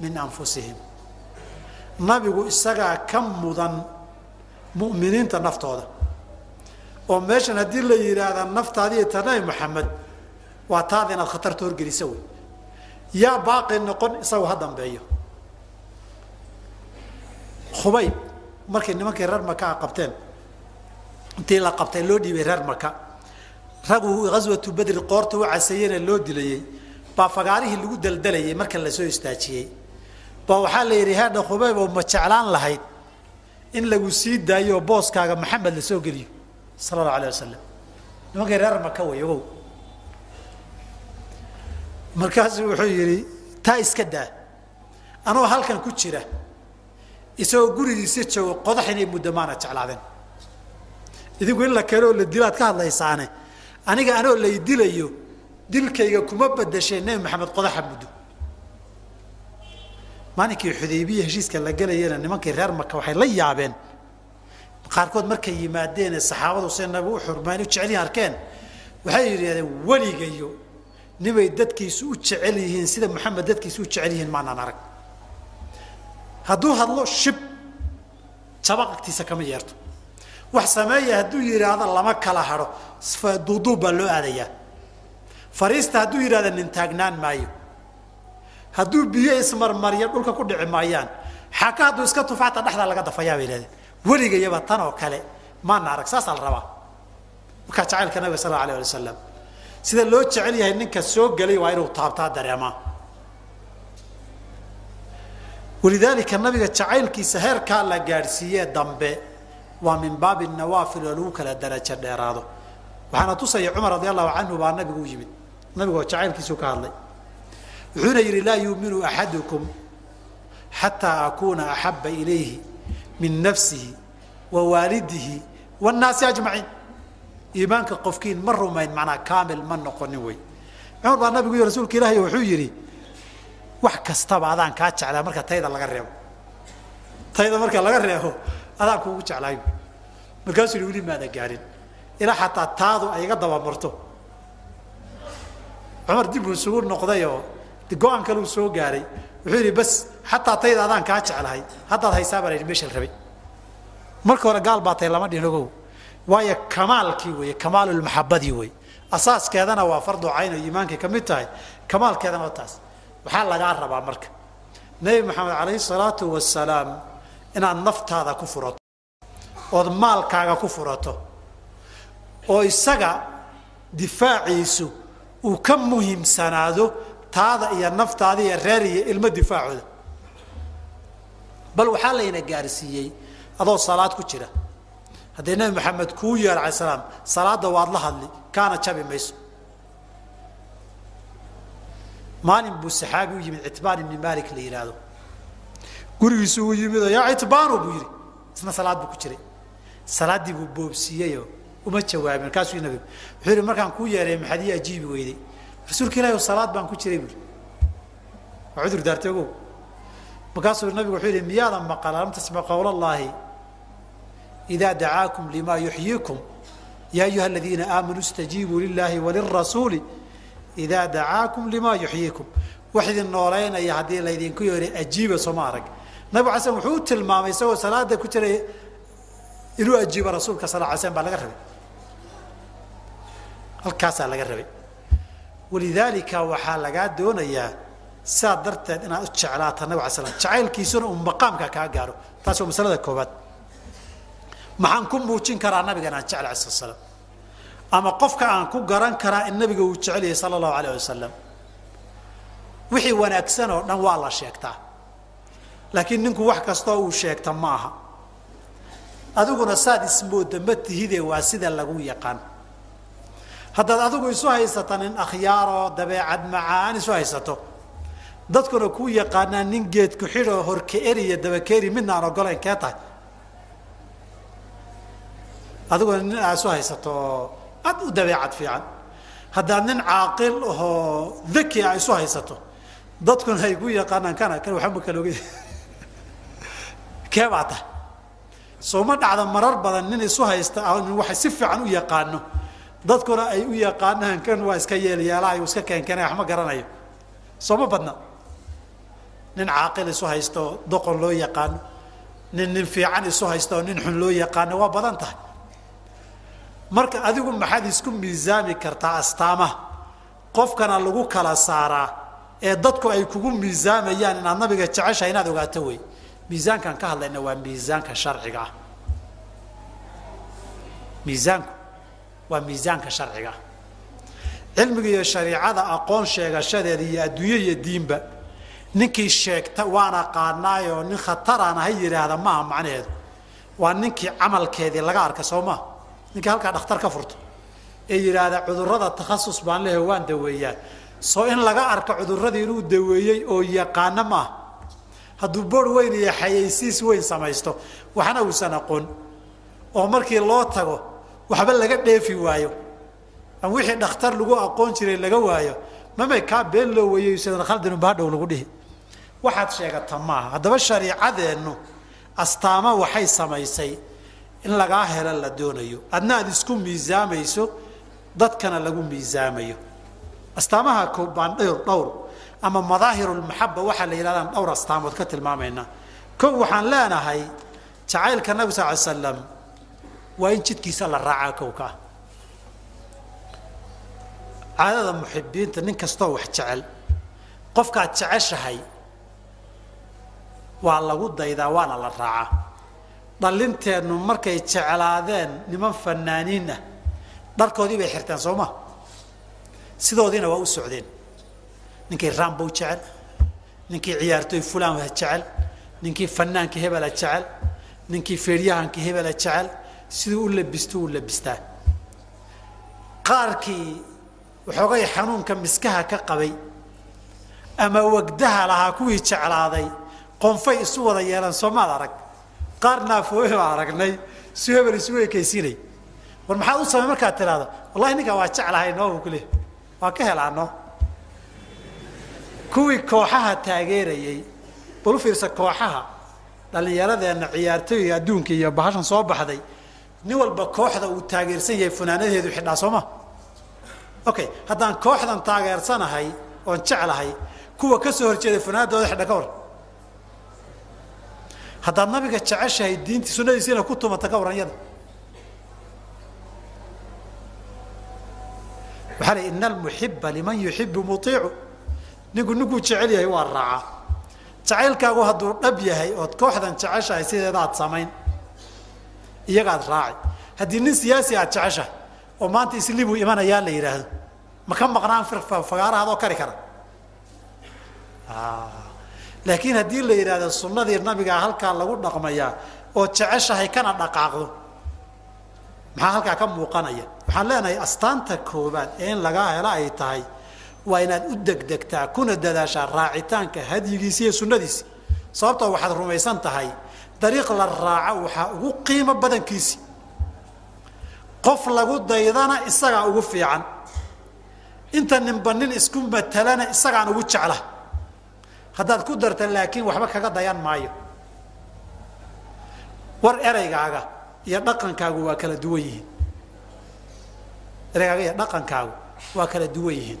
min anfusihim. Nabigu isagaa ka mudan mu'miniinta naftooda. Oo meeshan haddii la yidhaahda naftaadiiyo ta maxamed waa taada inaad khatarta horgelisa wey yaa baaqi noqon isagu ha dambeeyo. Khubayb markay nimankii reer maka a qabteen intii la qabtay loo dhiibay reer maka ragu ghaswatu bedri qoorta u caseeyena loo dilayey baa fagaarihii lagu daldalayay marka la soo istaajiyey. Baa waxaa la yidhi heedha khubayb oo ma jeclaan lahayd in lagu sii daayo oo booskaaga maxamed la soo geliyo? Sala allahu alah wasalam nimankii reer maka way ogow markaasuu wuxuu yidhi taa iska daa anoo halkan ku jira isagoo gurigiisa joogo qodax inay muddo maana jeclaadeen. Idinku in la keeno oo la dilo aad ka hadlaysaane aniga anoo lay dilayo dilkayga kuma badasheen nebi maxamed qodaxa muddo. Maalinkii xudaybiya heshiiska la gelayana nimankii reer maka waxay la yaabeen. Qaarkood markay yimaadeene saxaabadu se nabi u xurmaan u jecelyihin arkeen. Waxay yidhahdeen weligayo nibay dadkiisu u jecel yihiin sida maxamed dadkiisu u jecel yihiin maanaan arag. Hadduu hadlo shib jabaq agtiisa kama yeerto. Wax sameeya hadduu yidhaahdo lama kala hado duuduub baa loo aadayaa. Fariista hadduu yidhahdo nin taagnaan maayo. Hadduu biyo ismarmarya dhulka ku dhici maayaan xaka hadduu iska tufaata dhexdaa laga dafayaa bay yidhahdeen weligayaba tan oo kale maana arag saasaa la rabaa. Markaa jacaylka nabiga sal la alay alay wasalam sida loo jecel yahay ninka soo gelay waa inuu taabtaa dareemaa walidaalika nabiga jacaylkiisa heerkaa la gaadhsiiyee dambe waa min baabi nawaafil oo lagu kala darajo dheeraado. Waxaana tusaya cumar radi allahu canhu baa nabigu u yimid. Nabigoo jacaylkiisu ka hadlay. Wuxuuna yidhi laa yuuminu axadukum xataa akuuna axaba ilayhi min nafsihi wa waalidihi wاnnaasi ajmaciin iimaanka qofkiin ma rumayn manaa kaamil ma noqonin wey. Cumar baa nabigu iyo rasuulka ilaahay wuxuu yidhi wax kastaba adaan kaa jeclaa marka tayda laga reebo. Tayda marka laga reebo adaan kuugu jeclaayo markaasuu yihi weli maada gaadhin ilaa xataa taadu ay iga dabamarto. Cumar dib uu isugu noqdayoo go'aan kale uu soo gaaray. Wuxuu yidhi bas xataa tayda adaan kaa jeclahay. Haddaad haysaa baa la yidhi meesha la rabay. Marka hore gaal baa tay lama dhihin ogow waayo kamaalkii weeye kamaalulmaxabadii wey asaaskeedana waa fardu cayn oo iimaankay ka mid tahay kamaalkeedana waa taas. Waxaa lagaa rabaa marka. Nebi maxamed calayhi salaatu wasalaam inaad naftaada ku furato ood maalkaaga ku furato oo isaga difaaciisu uu ka muhiimsanaado taada iyo naftaada iyo reer iyo ilmo difaacooda. Bal waxaa layna gaarsiiyey adoo salaad ku jira haddii nebi maxamed kuu yeer alay salaam salaadda waad la hadli kaana jabi mayso. Maalin buu saxaabi u yimid citbaan ibni malik la yidhaahdo gurigiisu uu yimidoo yaa citbaanu buu yidhi. Isna salaad buu ku jiray. Salaaddii buu boobsiiyeyoo uma jawaabin. Markaasuu nabigu wuxuu yidhi markaan kuu yeeray maxaad ii ajiibi weyday? Rasuulka ilahi salaad baan ku jiray buui waa cudur daartay ogow markaasuu nabigu wuxuu yidhi miyaadan maqal alam tasmac qowla idaa dacaakum lima yuxyiikum ya ayuha aladiina aamanuu istajiibuu lilaahi walirasuuli idaa dacaakum lima yuxyiikum wax idin noolaynaya haddii laydinku yeeray ajiiba sooma arag nabig slam wuxuu u tilmaamay isagoo salaada ku jiray inuu ajiibo rasuulka sal ly slam baa laga rabay halkaasaa laga rabay walidaalika waxaa lagaa doonayaa sidaa darteed inaad u jeclaata nabig ala slam jacaylkiisuna uu maqaamka kaa gaaro taas waa masalada koobaad maxaan ku muujin karaa nabigan aan jecel ala slam ama qofka aan ku garan karaa in nabiga uu jecel yahay sala allahu alayh wasalam wixii wanaagsan oo dhan waa la sheegtaa. Laakiin ninku wax kastoo uu sheegta ma aha adiguna saad ismooda ma tihide waa sida lagu yaqaan. Haddaad adigu isu haysata nin akhyaaroo dabeecad macaan isu haysato dadkuna kuu yaqaanaa nin geed ku-xidhoo horka-eri iyo dabakeeri midna aan ogolayn kee tahay adiguna nin aa isu haysato aad u dabeecad fiican. Haddaad nin caaqil ahoo daki a isu haysato dadkuna ay ku yaqaanaan kana kan waxba kala oge kee baa tahay? Soo ma dhacda marar badan nin isu haysta wax si fiican u yaqaano. Dadkuna ay u yaqaanaan kan waa iska yeelyeelahay iska keenkeenay wax ma garanayo. Soo ma badna. Nin caaqil isu haysto doqon loo yaqaano nin nin fiican isu haysto oo nin xun loo yaqaano waa badan tahay marka adigu maxaad isku miisaami kartaa astaamaha qofkana lagu kala saaraa ee dadku ay kugu miisaamayaan inaad nabiga jeceshahay inaad ogaato wey. Miisaankaan ka hadlayna waa miisaanka sharciga. Miisaanku waa miisaanka sharciga. Cilmiga iyo shariicada aqoon sheegashadeeda iyo adduunyo iyo diinba ninkii sheegta waan aqaanaayoo nin khataraan ha yidhaahda maaha macnaheedu. Waa ninkii camalkeedii laga arka soo maa ninkii halkaa dhakhtar ka furto. Ee yidhaahda cudurrada takhasus baan lehe waan daweeyaa. Soo in laga arko cudurradii inuu daweeyey oo yaqaano maaha hadduu boor weyn iyo xayaysiis weyn samaysto waxna uusan aqoon. Oo markii loo tago waxba laga dheefi waayo. Ama wixii dhakhtar lagu aqoon jiray laga waayo mamay kaa been loo weeyey sidan khaldinubahadhow lagu dhihi. Waxaad sheegata maaha haddaba shariicadeennu astaama waxay samaysay in lagaa helo la doonayo. Adna aad isku miisaamayso dadkana lagu miisaamayo. Astaamaha koobaan dhowr dhowr ama madaahirulmaxaba waxaa la yidhahdaan dhowr astaamood ka tilmaamaynaa kow waxaan leenahay jacaylka nabi sal ly slam waa in jidkiisa la raacaa kowka ah. Caadada muxibiinta nin kastoo wax jecel qofkaad jeceshahay waa lagu daydaa waana la raacaa dhallinteennu markay jeclaadeen niman fanaaniin ah dharkoodii bay xirteen soo ma? Sidoodiina waa u socdeen. Ninkii rambow jecel ninkii ciyaartooy fulaan jecel ninkii fanaanka hebela jecel ninkii feeryahanka hebela jecel siduu u labisto u labistaa. Qaarkii waxoogay xanuunka miskaha ka qabay ama wagdaha lahaa kuwii jeclaaday qonfay isu wada yeelan soomaad arag qaar naafooye baa aragnay si hebel isugu ekaysiinay war maxaad u samay markaad tidhaahdo wallahi ninkaa waa jeclahay noobu ku leh waa ka helaano kuwii kooxaha taageerayey bal u fiirsa kooxaha dhallinyaradeenna ciyaartooyga adduunka iyo bahashan soo baxday nin walba kooxda uu taageersan yahay funaanadeedu xidhaa soo ma? Okay haddaan kooxdan taageersanahay oon jeclahay kuwa ka soo horjeeday funaanadooda xidha ka war haddaad nabiga jeceshahay diinti sunadiisiina ku tumata ka waran yada. Waxaa la ina almuxiba liman yuxibu muiicu ninku ninkuu jecel yahay waa raacaa jacaylkaagu hadduu dhab yahay ood kooxdan jeceshahay sideeda aad samayn iyagaad raaci. Haddii nin siyaasi aad jeceshahay oo maanta isliibuu imanayaa la yidhaahdo ma ka maqnaan fagaarahaadoo kari kara laakiin haddii la yidhaahdo sunnadii nabigaa halkaa lagu dhaqmayaa oo jeceshahay kana dhaqaaqdo maxaa halkaa ka muuqanaya? Waxaan leenahay astaanta koobaad ee in lagaa helo ay tahay waa inaad u degdegtaa kuna dadaashaa raacitaanka hadyigiisi iyo sunnadiisi sababtoo waxaad rumaysan tahay dariiq la raaco waxaa ugu qiimo badankiisi. Qof lagu daydana isagaa ugu fiican. Inta ninba nin isku matalana isagaan ugu jecla haddaad ku darta laakiin waxba kaga dayan maayo. War ereygaaga iyo dhaqankaagu waa kala duwan yihiin. Ereygaaga iyo dhaqankaagu waa kala duwan yihiin.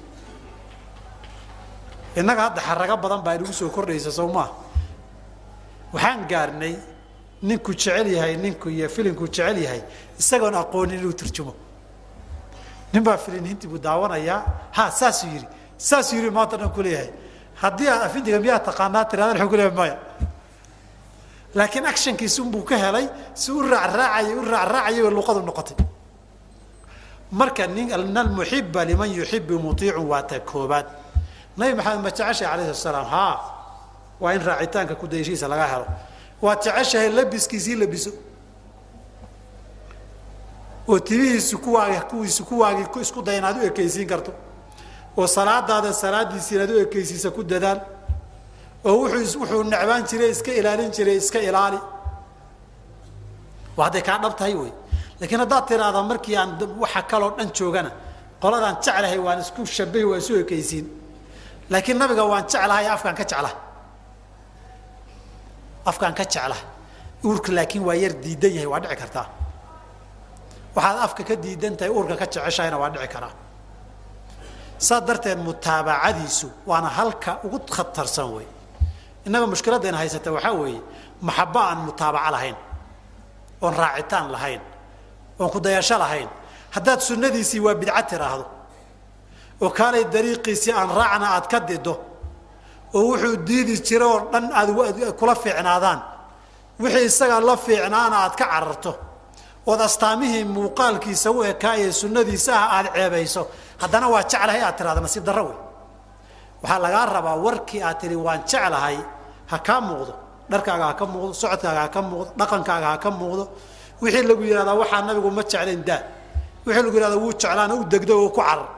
Innaga hadda xarago badan baa inagu soo kordhaysa sow maa waxaan gaarnay ninkuu jecel yahay ninku iyo filinkuu jecel yahay isagoon aqoonin inuu turjumo nin baa filin hinti buu daawanayaa. Ha saasuu yidhi. Saasuu yidhi maanta dhan ku leeyahay haddii aad afintiga miyaa taqaanaa tiraada wuxuu ku leeyahay maya laakiin actionkiisi unbuu ka helay si u raacraacayay u raacraacayay bay luqadu noqotay. Marka nin almuxiba liman yuxibu muiicun waa ta koobaad. Nabi maxamed ma jeceshahay alayhi salaam. Haa waa in raacitaanka kudayashihiisa laga helo. Waad jeceshahay labiskiisii labiso. Oo timihiisu kuwaagi kuwiisu kuwaagii isku day inaad u ekaysiin karto oo salaadaada salaadiisi inaad u ekaysiisa ku dadaal oo wuxuu wuxuu necbaan jiray iska ilaalin jiray iska ilaali. Waa hadday kaa dhab tahay wey. Laakiin haddaad tiraahda markii aan waxa kaloo dhan joogana qoladaan jeclahay waan isku shabahi waan isu ekaysiin. Laakiin nabiga waan jeclahay afkaan ka jeclaha afkaan ka jeclaha uurka laakiin waa yar diidan yahay waa dhici kartaa. Waxaad afka ka diidan tahay uurka ka jeceshahayna waa dhici karaa saas darteed mutaabacadiisu waana halka ugu khatarsan wey innaga mushkiladayna haysata waxaa weeye maxaba aan mutaabaco lahayn oon raacitaan lahayn oon kudayasho lahayn. Haddaad sunnadiisii waa bidca tiraahdo oo kaalay dariiqiisii aan raacna aad ka dido oo wuxuu diidi jira oo dhan aad kula fiicnaadaan wixii isaga la fiicnaana aad ka cararto ood astaamihii muuqaalkiisa u ekaayee sunnadiisa ah aad ceebayso haddana waa jeclahay aad tiraahdo nasiib darro wey. Waxaa lagaa rabaa warkii aad tihi waan jeclahay ha kaa muuqdo. Dharkaaga ha ka muuqdo socodkaaga ha ka muuqdo dhaqankaaga ha ka muuqdo. Wixii lagu yidhahdaa waxaa nabigu ma jeclayn daa wixii lagu yihahdaa wuu jeclaana u degdo oo ku carar.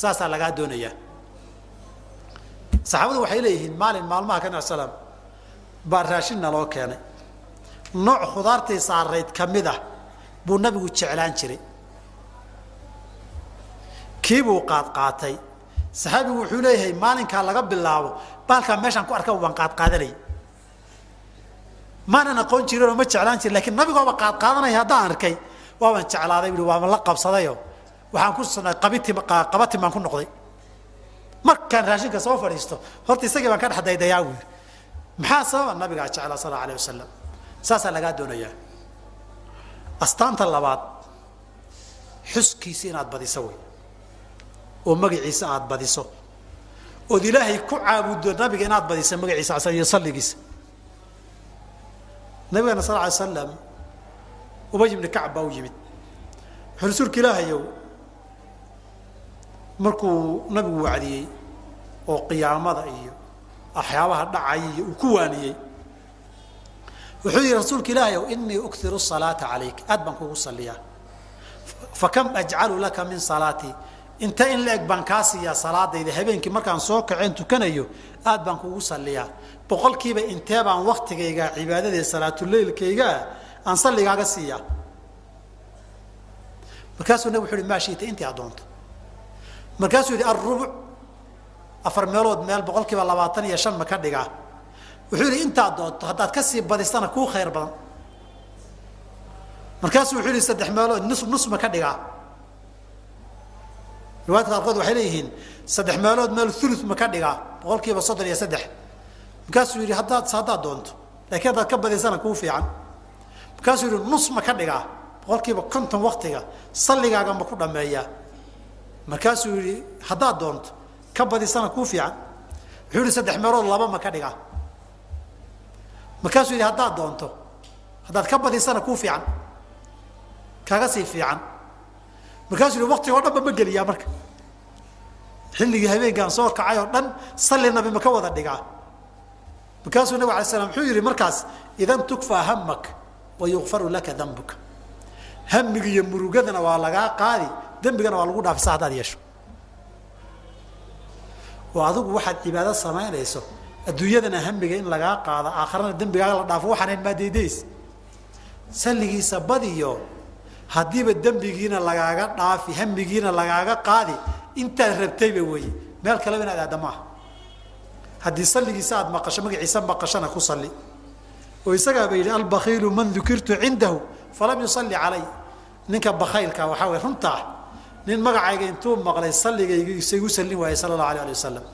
Saasaa lagaa doonayaa. Saxaabadu waxay leeyihiin maalin maalmaha ka salaam baa raashinna loo keenay. Nooc khudaartii saarayd ka mid ah buu nabigu jeclaan jiray kiibuu qaadqaatay saxaabigu wuxuu leeyahay maalinkaa laga bilaabo baalkaa meeshaan ku arka waan qaadqaadanay maanan aqoon jirinoo ma jeclaan jirin lakiin nabigooba qaadqaadanaya haddaan arkay. Waabaan jeclaaday bui waaba la qabsadayo. Waxaan ku qabatin baan ku noqday. Markaan raashinka soo fadhiisto horta isagii baan ka dhex daydayaa buu yidhi. Maxaa sababa? Nabigaa jeclaa sal allau alayh wasalam saasaa lagaa doonayaa. Astaanta labaad xuskiisa inaad badiso wey oo magaciisa aad badiso. Ood ilaahay ku caabuddo nabiga inaad badiso magaciisa iyo salligiisa. Nabigana sal alay slam ubay ibni kacb baa u yimid. Wuxuu rasuulka ilaahayow markuu nabigu wacdiyey oo qiyaamada iyo waxyaabaha dhacaya iyo uu ku waaniyey wuxuu yihi rasuulka ilaahayow inii ukhiru salaata calayk aad baan kugu saliyaa fakam ajcalu laka min salaatii inta in la eg baan kaa siiyaa salaadayda habeenkii markaan soo kaceen tukanayo aad baan kugu saliyaa boqolkiiba intee baan waktigayga cibaadadee salaatuleylkaygaa aan salligaaga siiyaa. Markaasuu nabig wuxu uhi maa shiita intii aad doonto markaasuu yidhi alrubuc afar meelood meel boqolkiiba labaatan iyo shan ma ka dhigaa. Wuxuu yidhi intaad doonto haddaad ka sii badisana kuu khayr badan. Markaasuu wuxuu yidhi saddex meelood nus nus ma ka dhigaa riwaayadka qaarkood waxay leeyihiin saddex meelood meel ulu ma ka dhigaa boqolkiiba soddon iyo saddex. Markaasuu yidhi haddaad haddaad doonto laakiin haddaad ka badisana kuu fiican. Markaasuu yidhi nus ma ka dhigaa boqolkiiba konton waktiga salligaaga ma ku dhameeyaa markaasuu yidhi haddaad doonto ka badisana kuu fiican. Wuxuu yihi saddex meelood laba ma ka dhigaa. Markaasuu yidhi haddaad doonto haddaad ka badisana kuu fiican kaga sii fiican markaasuu yihi waktiga o dhan ba ma geliyaa marka. Xilligii habeenkaan soo kacay oo dhan salli nabi ma ka wada dhigaa. Markaasuu nabig alay slam wuxuu yihi markaas idan tukfaa hamak wa yukfaru laka dambuka. Hamiga iyo murugadana waa lagaa qaadi dembigana waa lagu dhaafisa haddaad yeesho. Oo adigu waxaad cibaado samaynayso adduunyadana hamiga in lagaa qaado aakharana dembigaaga la dhaafo waxaan maadaydays salligiisa badiyo haddiiba dembigiina lagaaga dhaafi hamigiina lagaaga qaadi intaad rabtayba weeye meel kaleba inaad maaha haddii salligiisa aad maqasho magaciisa maqashana ku salli. Oo isagaaba yidhi albakiilu man dukirtu cindahu falam yusalli calay. Ninka bakaylka waxaa way runtaa nin magacayga intuu maqlay salligayga isagu sallin waayey sala allahu alay ali wasalam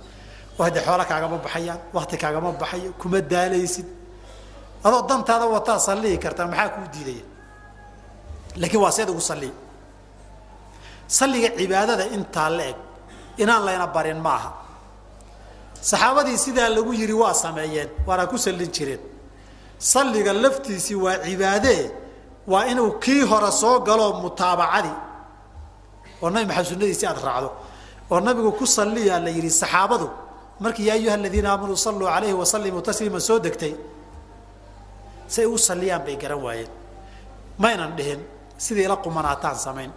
haddee xoola kaagama baxayaan wakti kaagama baxayo kuma daalaysid. Adoo dantaada wataa sallihi kartaa maxaa kuu diidaya laakiin waa seed ugu salliya salliga cibaadada intaa la eg inaan layna barin ma aha saxaabadii sidaa lagu yidhi waa sameeyeen waana ku sallin jireen salliga laftiisii waa cibaadee waa inuu kii hore soo galoo mutaabacadii oo nabi maxamed sunnadiisii aad raacdo. Oo nabigu ku salliyaa la yidhi saxaabadu markii yaa ayuha aladiina aamanuu salluu calayhi wasallimuu tasliima soo degtay. Say u salliyaan bay garan waayeen. Maynan dhihin sidii la qumanaataan samayn.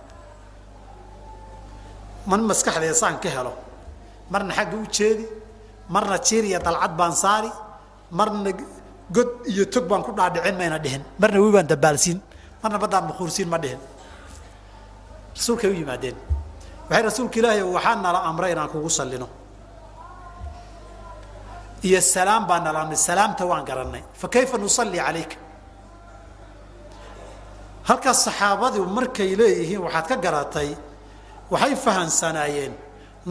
Man maskaxdeeda saan ka helo marna xagga u jeedi marna jiir iyo dalcad baan saari marna god iyo tog baan ku dhaadhicin mayna dhihin marna wi baan dabaalsiin marna baddaan makuursiin ma dhihin. Rasuulkay u yimaadeen waxay rasuulka ilaahay waxaa nala amray inaan kugu sallino. Iyo salaam baa nala amray salaamta waan garannay. Fa kayfa nusalli calayka halkaas saxaabadu markay leeyihiin waxaad ka garatay waxay fahansanaayeen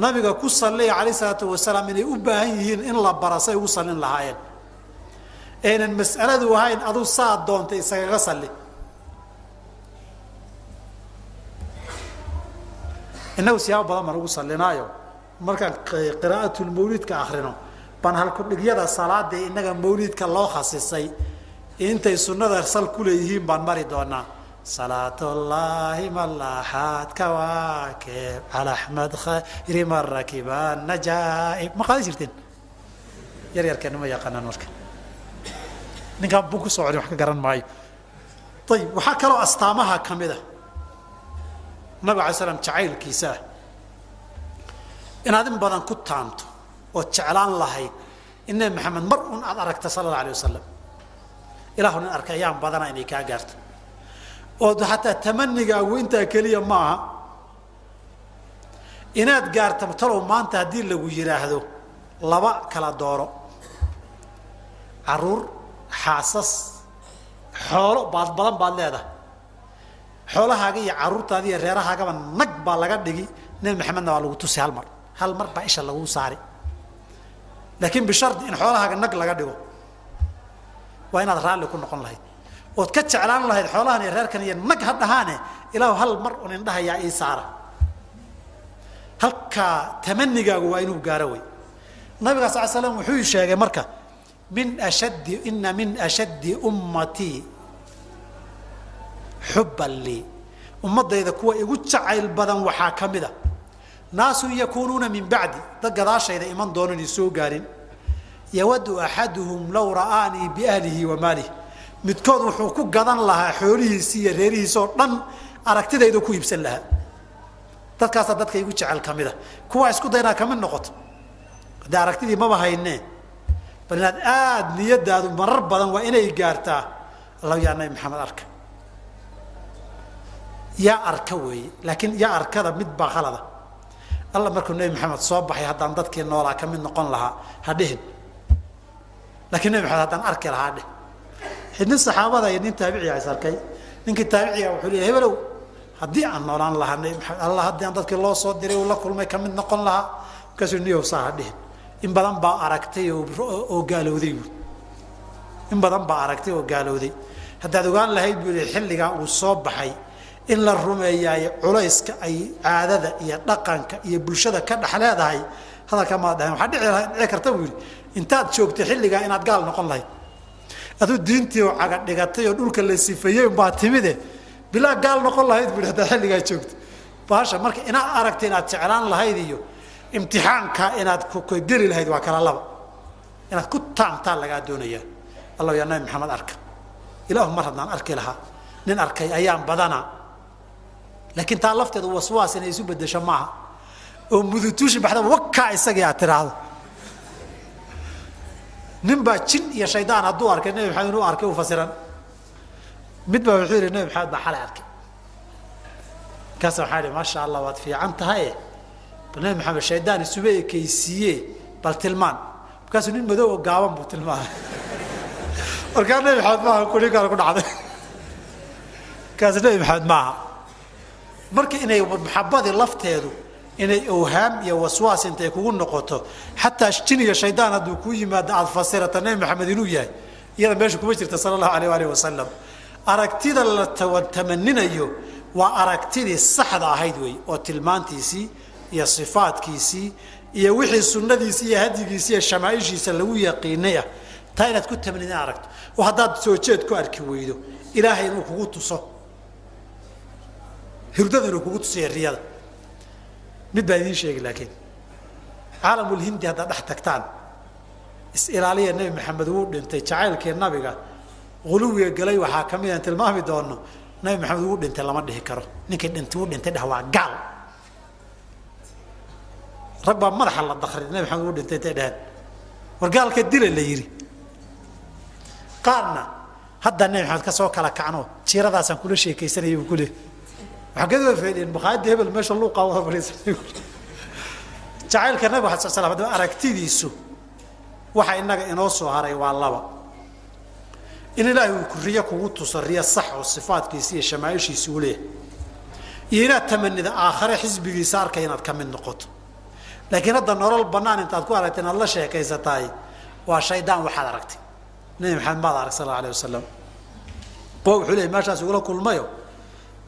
nabiga ku salliya calayh isalaatu wasalaam inay u baahan yihiin in la bara say ugu sallin lahaayeen. Aynan mas'aladu ahayn aduu saa doontay isagaga salli. Innagu siyaabo badan baan ugu sallinaayo. Markaan qiraa'atulmawliidka akrino baan halkudhigyada salaada innaga mawliidka loo khasisay. Intay sunnada sal ku leeyihiin baan mari doonaa salaatullaahi ah in in nebi maxamed mar un aad aragta sala alla alay wasalam ilaahu nin arkay ayaan badana inay kaa gaarto ood xataa tamanigaagu intaa keliya ma aha inaad gaarta talow maanta haddii lagu yidhaahdo laba kala dooro. Caruur xaasas xoolo baad badan baad leedahay. Xoolahaaga iyo caruurtaada iyo reerahaagaba nag baa laga dhigi nebi maxamedna waa lagu tusi hal mar. Hal mar baa isha laguu saari. Laakiin bishardi in xoolahaaga nag laga dhigo waa inaad raalli ku noqon lahayd ood ka jeclaan lahayd xoolahan iyo reerkan iyo nag ha dhahaane ilaahu hal mar un indhahayaa ii saara. Halkaa tamanigaagu waa inuu gaaro wey nabiga sal slam wuxuu sheegay marka min ashaddi ina min ashaddi ummatii xubban lii ummaddayda kuwa igu jacayl badan waxaa ka mid a naasun yakuunuuna min bacdi. Dad gadaashayda iman doonan i soo gaarin. Yawadu axaduhum low ra'aanii biahlihi wa maalihi midkood wuxuu ku gadan lahaa xoolihiisi iyo reerihiisoo dhan aragtidayda ku iibsan lahaa. Dadkaasaa dadka igu jecel ka mid a kuwaa isku daynaa ka mid noqoto. Haddii aragtidii maba haynee bal inaad aada niyadaadu marar badan waa inay gaartaa allahu yaa nabi maxamed arka. Yaa arka weeye laakiin yaa arkada mid baa khalada. Alla markuu nebi maxamed soo baxay haddaan dadkii noolaa ka mid noqon lahaa ha dhihin. Laakiin nebi maxamed haddaan arki lahaa dheh nin saxaabada iyo nin taabiciga is arkay ninkii taabiciga wuxuu leeyahy hebelow haddii aan noolaan maxamed alla haddii aan dadkii loo soo diray uu la kulmay ka mid noqon lahaa markaasuu niyow saa ha dhihin. In badan baa aragtay oo gaalowday buui in badan baa aragtay oo gaalowday. Haddaad ogaan lahayd buu yihi xilligaa uu soo baxay in la rumeeyaayo culayska ay caadada iyo dhaqanka iyo bulshada ka dhex leedahay hadalka maad dhahen waxaa dhici karta buu yidhi intaad joogtay xilligaa inaad gaal noqon lahayd aduu diintii caga dhigatay oo dhulka la sifeeyey unbaa timide. Bilaa gaal noqon lahayd yidhi haddaad xilligaa joogto baasha marka inaad aragtay inaad jeclaan lahayd iyo imtixaanka inaad geli lahayd waa kala laba. Inaad ku taamtaan lagaa doonayaa. Allah yaa nabi maxamed arka. Ilaahu mar haddaan arki lahaa. Nin arkay ayaan badanaa laakiin taa lafteedu waswaas inay isu bedesho maaha. Oo mudutuushi baxdaba wakaa isagii aad tiraahdo nin baa jin iyo shaydaan hadduu arkay nebi maxamed inuu arkay u fasiran. Mid baa wuxuu yihi nebi maxamed baa xalay arkay. Markaasa waxaa ihi maasha allah waad fiican tahaye bal nebi maxamed shaydaan isuba ekaysiiye bal tilmaan. Markaasuu nin madow oo gaaban buu tilmaamay. Markaa nebi maxamed maaha kuli kale ku dhacday. Markaas nebi maxamed maaha. Marka inay maxabadii lafteedu inay awhaam iyo waswaas intay kugu noqoto. Xataa jin iyo shaydaan hadduu kuu yimaado aada fasirata nebi maxamed inuu yahay iyada meesha kuma jirta sala allahu alayh alih wasalam aragtida la tamaninayo waa aragtidii saxda ahayd wey oo tilmaantiisii iyo sifaadkiisii iyo wixii sunnadiisi iyo hadyigiisi iyo shamaaishiisa lagu yaqiinay ah. Taa inaad ku tamanid in aragto. Oo haddaad soo jeed ku arki weydo ilaahay inuu kugu tuso. Hurdada inuu kugu tusiyo riyada mid baan idiin sheegi laakiin caalamulhindi haddaad dhex tagtaan. Is-ilaaliya nebi maxamed wuu dhintay jacaylkii nabiga huluwiga galay waxaa ka mid aan tilmaami doono nabi maxamed wuu dhintay lama dhihi karo. Ninkii dhintay wuu dhintay dheh waa gaal. Rag baa madaxa la dakray nabi maxamed wuu dhintay intay dheheen war gaalka dila la yidhi. Qaarna hadda nabi maxamed ka soo kala kacno jiiradaasaan kula sheekaysanayay buu ku leey waxaa kadaba faaideen makhaayadda hebel meesha luuqaa wada fadhiisanay jacaylka nabiga ala sl slam haddaba aragtidiisu waxa inaga inoo soo haray waa laba. In ilaahay uu ku riyo kugu tuso riyo sax oo sifaadkiisi iyo shamaaishiisi u leeyahay. Iyo inaad tamanida aakhare xisbigiisa arkay inaad ka mid noqoto. Laakiin hadda nolol banaan intaad ku aragtay inaad la sheekaysatahay waa shaydaan waxaad aragtay. Nabi maxamed maad arag sal alay wasalam oo wuxuu leeyay meeshaas ugula kulmayo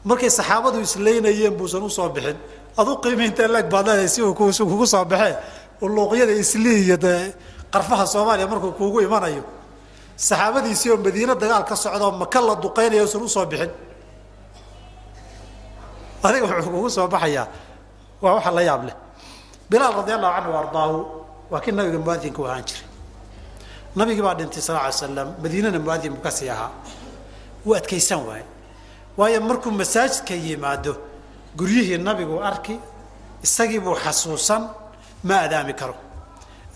markay saxaabadu isleynayeen buusan u soo bixin adu qiimaynta leeg baad leedahay si uu kugu soo baxee uluuqyada islii iyo dee qarfaha soomaaliya markuu kuugu imanayo. Saxaabadiisii oo madiine dagaal ka socdoo maka la duqaynaya usan u soo bixin. Adiga wuxuu kugu soo baxayaa. Waa waxa la yaab leh. Bilaal radi allahu canhu ardaahu waa kii nabiga muadinku ahaan jiray. Nabigii baa dhintay sal ly slam madiinana muadin buu ka sii ahaa. Wuu adkaysan waaye waayo markuu masaajidka yimaado guryihii nabiguu arki isagiibuu xasuusan ma adaami karo.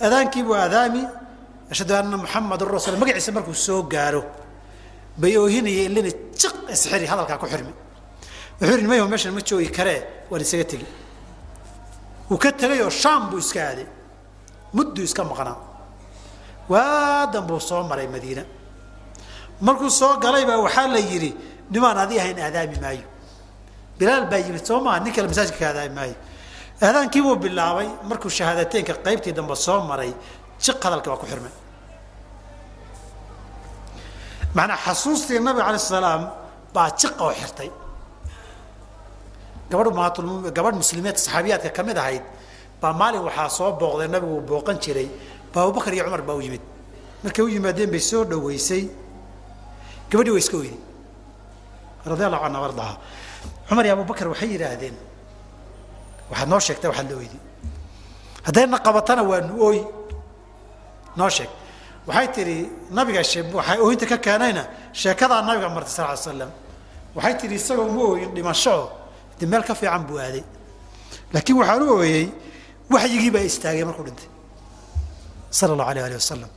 Adaankiibuu adaami ashhadu anna muxamadan rasul magaciisa markuu soo gaaro bay oohinaya ilina jiq isxiri hadalkaa ku xirmi wuxuu yidhi mayho meeshan ma joogi karee? Waan isaga tegi. Wuu ka tegay oo shaam buu iska aaday. Mudduu iska maqnaa. Waadan buu soo maray madiina. Markuu soo galay baa waxaa la yidhi nimaan adi ahayn aadaami maayo. Bilaal baa yimid soo maa nin kale masaajidka ka aadaami maayo. Aadaankiibuu bilaabay markuu shahaadateynka qaybtii dambe soo maray jiq hadalkii waa ku xirmay. Macanaa xasuustii nabiga alay salaam baa jiq oo xirtay. Gabadh maatl gabadh muslimiinta saxaabiyaadka ka mid ahayd baa maalin waxaa soo booqday nabigu uu booqan jiray ba abubakar iyo cumar baa u yimid. Markay u yimaadeen bay soo dhaweysay gabadhii waa iska oyday radi allahu canha ardaha cumar iyo abubakar waxay yidhaahdeen waxaad noo sheegtay waxaad la oyday haddayna qabatana waa nu ooy. Noo sheeg waxay tidhi nabiga waxay ooyinta ka keenayna sheekadaa nabiga martay sal ly slam waxay tidhi isagoo ma ooyin dhimasho de meel ka fiican buu aaday. Laakiin waxaan u ooyey waxyigii baa istaagay markuu dhintay sala allahu alayh alih wasalam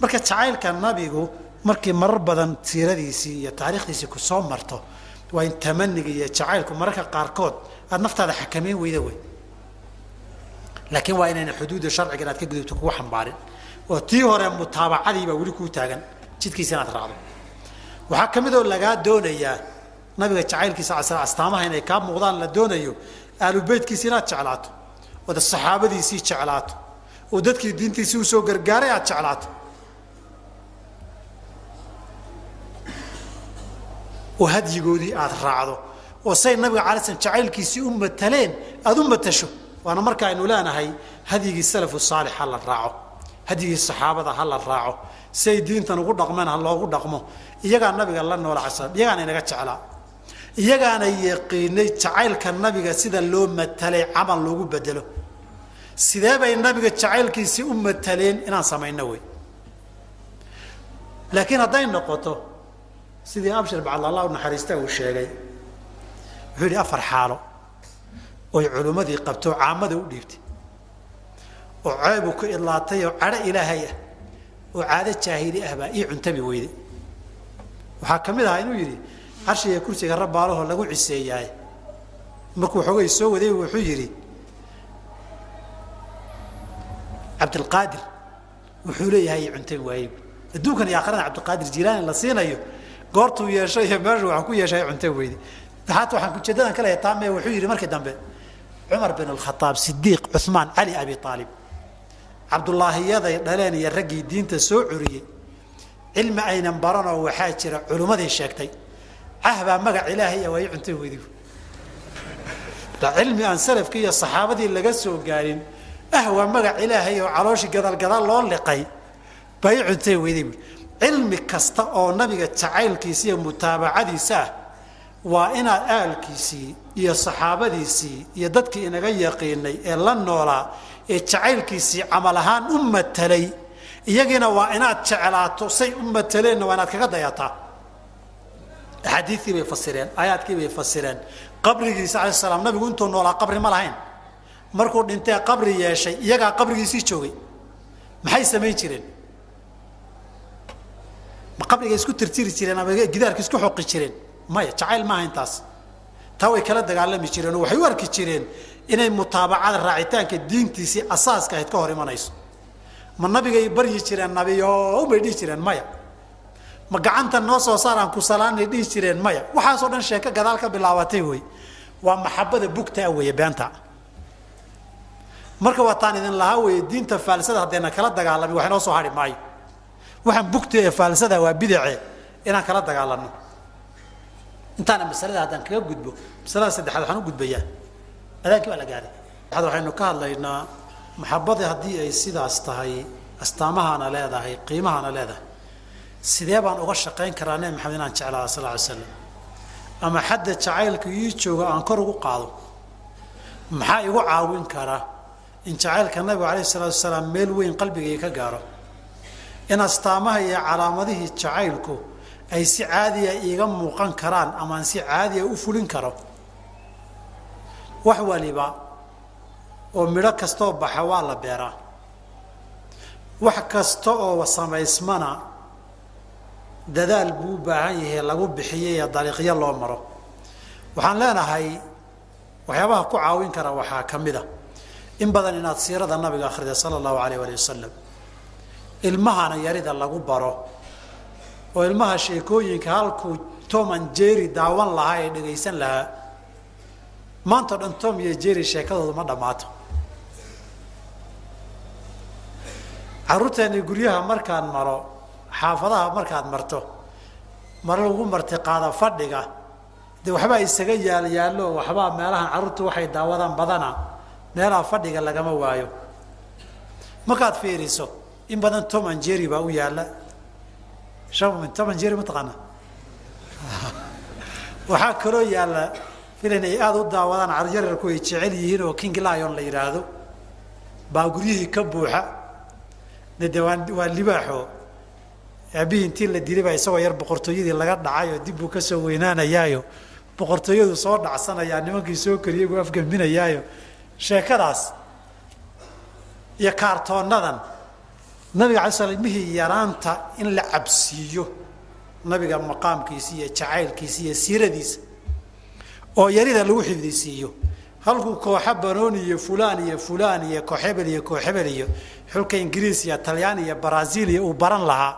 marka jacaylka nabigu markii marar badan siiradiisii iyo taariikhdiisii ku soo marto waa in tamaniga iyo jacaylku mararka qaarkood aad naftaada xakameyn weyda wey laakiin waa inayna xuduudda sharciga inaad ka gudubto kugu xambaarin oo tii hore mutaabacadii baa weli kuu taagan jidkiisa inaad raacdo. Waxaa ka mid oo lagaa doonayaa nabiga jacaylkiisa astaamaha inay kaa muuqdaan la doonayo aalubeytkiisi inaad jeclaato ood saxaabadiisii jeclaato oo dadkii diintiisii u soo gargaaray aad jeclaato oo hadyigoodii aad raacdo oo say nabiga alay slam jacaylkiisii u mataleen aada u matasho waana marka aynu leenahay hadyigii salafu saalix ha la raaco hadyigii saxaabada ha la raaco say diintan ugu dhaqmeen ha loogu dhaqmo iyagaa nabiga la noola ala iyagaana inaga jeclaa iyagaana yaqiinay jacaylka nabiga sida loo matalay camal loogu bedelo. Sidee bay nabiga jacaylkiisii u mataleen inaan samayno wey laakiin hadday noqoto sidii abshir bacd allah u naxariista uu sheegay? Wuxuu yidhi afar xaalo oy culimmadii qabto caamada u dhiibtay. Oo ceebu ku idlaatay oo cadho ilaahay ah oo caado jaahili ah baa ii cuntabi weyday. Waxaa ka mid ahaa inuu yidhi carshiga kursiga rabbaalahoo lagu ciseeyaay markuu xoogay soo waday wuxuu yidhi cabdilqaadir wuxuu leeyahay ii cuntabi waayey adduunkan iyo aakhirada cabdilqaadir jilaani la siinayo goortuu yeeshay iyo meeshu waxaan ku yeeshay cuntabi weyday haata waxaan ujeedadan ka leeyahay taame wuxuu yidhi markii dambe cumar bin alkhaaab sidiiq cumaan cali abi aalib cabdulaahiyaday dhaleen iyo raggii diinta soo curiyey cilmi aynan baranoo waxaa jira culummadii sheegtay. Cahbaa magac ilaahay way cuntay weydi cilmi aan salafkii iyo saxaabadii laga soo gaarin ah waa magac ilaahay oo calooshii gadaalgadaal loo liqay. Bay cuntay weydi cilmi kasta oo nabiga jacaylkiisa iyo mutaabacadiisa ah waa inaad aalkiisii iyo saxaabadiisii iyo dadkii inaga yaqiinay ee la noolaa ee jacaylkiisii camal ahaan u matalay. Iyagiina waa inaad jeclaato say u mataleenna waa inaad kaga dayataa axaadiistii bay fasireen aayaadkii bay fasireen. Qabrigiisa alai salaam nabigu intuu noolaa qabri ma lahayn. Markuu dhintee qabri yeeshay iyagaa qabrigiisii joogay. Maxay samayn jireen qabriga isku tirtiri jireen ama gidaarka isku xoqi jireen. Maya jacayl maaha intaas. Taa way kala dagaalami jireen oo waxay u arki jireen inay mutaabacada raacitaanka diintiisii asaaska ahayd ka hor imanayso. Ma nabigay baryi jireen nabiyo bay dhihi jireen maya. Ma gacanta noo soo saar aan ku salaanay dhihi jireen maya. Waxaasoo dhan sheeko gadaal ka bilaabatay wey. Waa maxabada bugta ah weeye beenta. Marka waataan idin lahaa weeye diinta faalsada haddayna kala dagaalami wax inoo soo hadhi maayo waxaan bugta ee faalsada waa bidace inaan kala dagaalano. Intaana masalada haddaan kaga gudbo masalada saddexaad waxaan u gudbayaa. Adaankii baa la gaaday. Ad waxaynu ka hadlaynaa maxabada haddii ay sidaas tahay astaamahana leedahay qiimahana leedahay. Sidee baan uga shaqayn karaa nebi maxamed inaan jeclaada sal ly slam ama xadda jacaylka ii jooga aan kor ugu qaado? Maxaa igu caawin kara in jacaylka nabigu alayh salaatu wasalaam meel weyn qalbigay ka gaaro in astaamaha iyo calaamadihii jacaylku ay si caadiya iiga muuqan karaan amaan si caadiya u fulin karo. Wax waliba oo midho kastoo baxa waa la beeraa. Wax kasta oo samaysmana dadaal buu u baahan yahay lagu bixiyay ee dariiqyo loo maro. Waxaan leenahay waxyaabaha ku caawin kara waxaa ka mid a in badan inaad siirada nabiga akhrida sala allahu alayh ali wasalam ilmahana yarida lagu baro. Oo ilmaha sheekooyinka halkuu tom and jerry daawan lahaa ee dhagaysan lahaa. Maanta o dhan tom iyo jerry sheekadoodu ma dhammaato. Carruurteeni guryaha markaan maro xaafadaha markaad marto mar lagu marti qaada fadhiga dee waxbaa isaga yaal yaallo waxbaa meelahan carruurtu waxay daawadaan badana meelaha fadhiga lagama waayo. Markaad fiiriso in badan tom and jerry baa u yaalla. Tom and jerry mataqaana waxaa kaloo yaalla filan ay aada u daawadaan caryararku ay jecel yihiin oo king lion la yidhaahdo baa guryihii ka buuxa. De waa waa libaaxo. Aabihii intii la dilay baa isagoo yar boqortooyadii laga dhacay oo dib buu ka soo weynaanayaayo. Boqortooyadu soo dhacsanayaa nimankii soo kariyay buu afgelminayaayo sheekadaas iyo kaartoonadan nabiga alay sl ilmihii yaraanta in la cabsiiyo nabiga maqaamkiisa iyo jacaylkiisa iyo siiradiisa oo yarida lagu xifdisiiyo. Halkuu kooxa banooni iyo fulaan iyo fulaan iyo kooxebel iyo kooxebel iyo xulka ingiriis iyo talyaan iyo brazil iyo uu baran lahaa.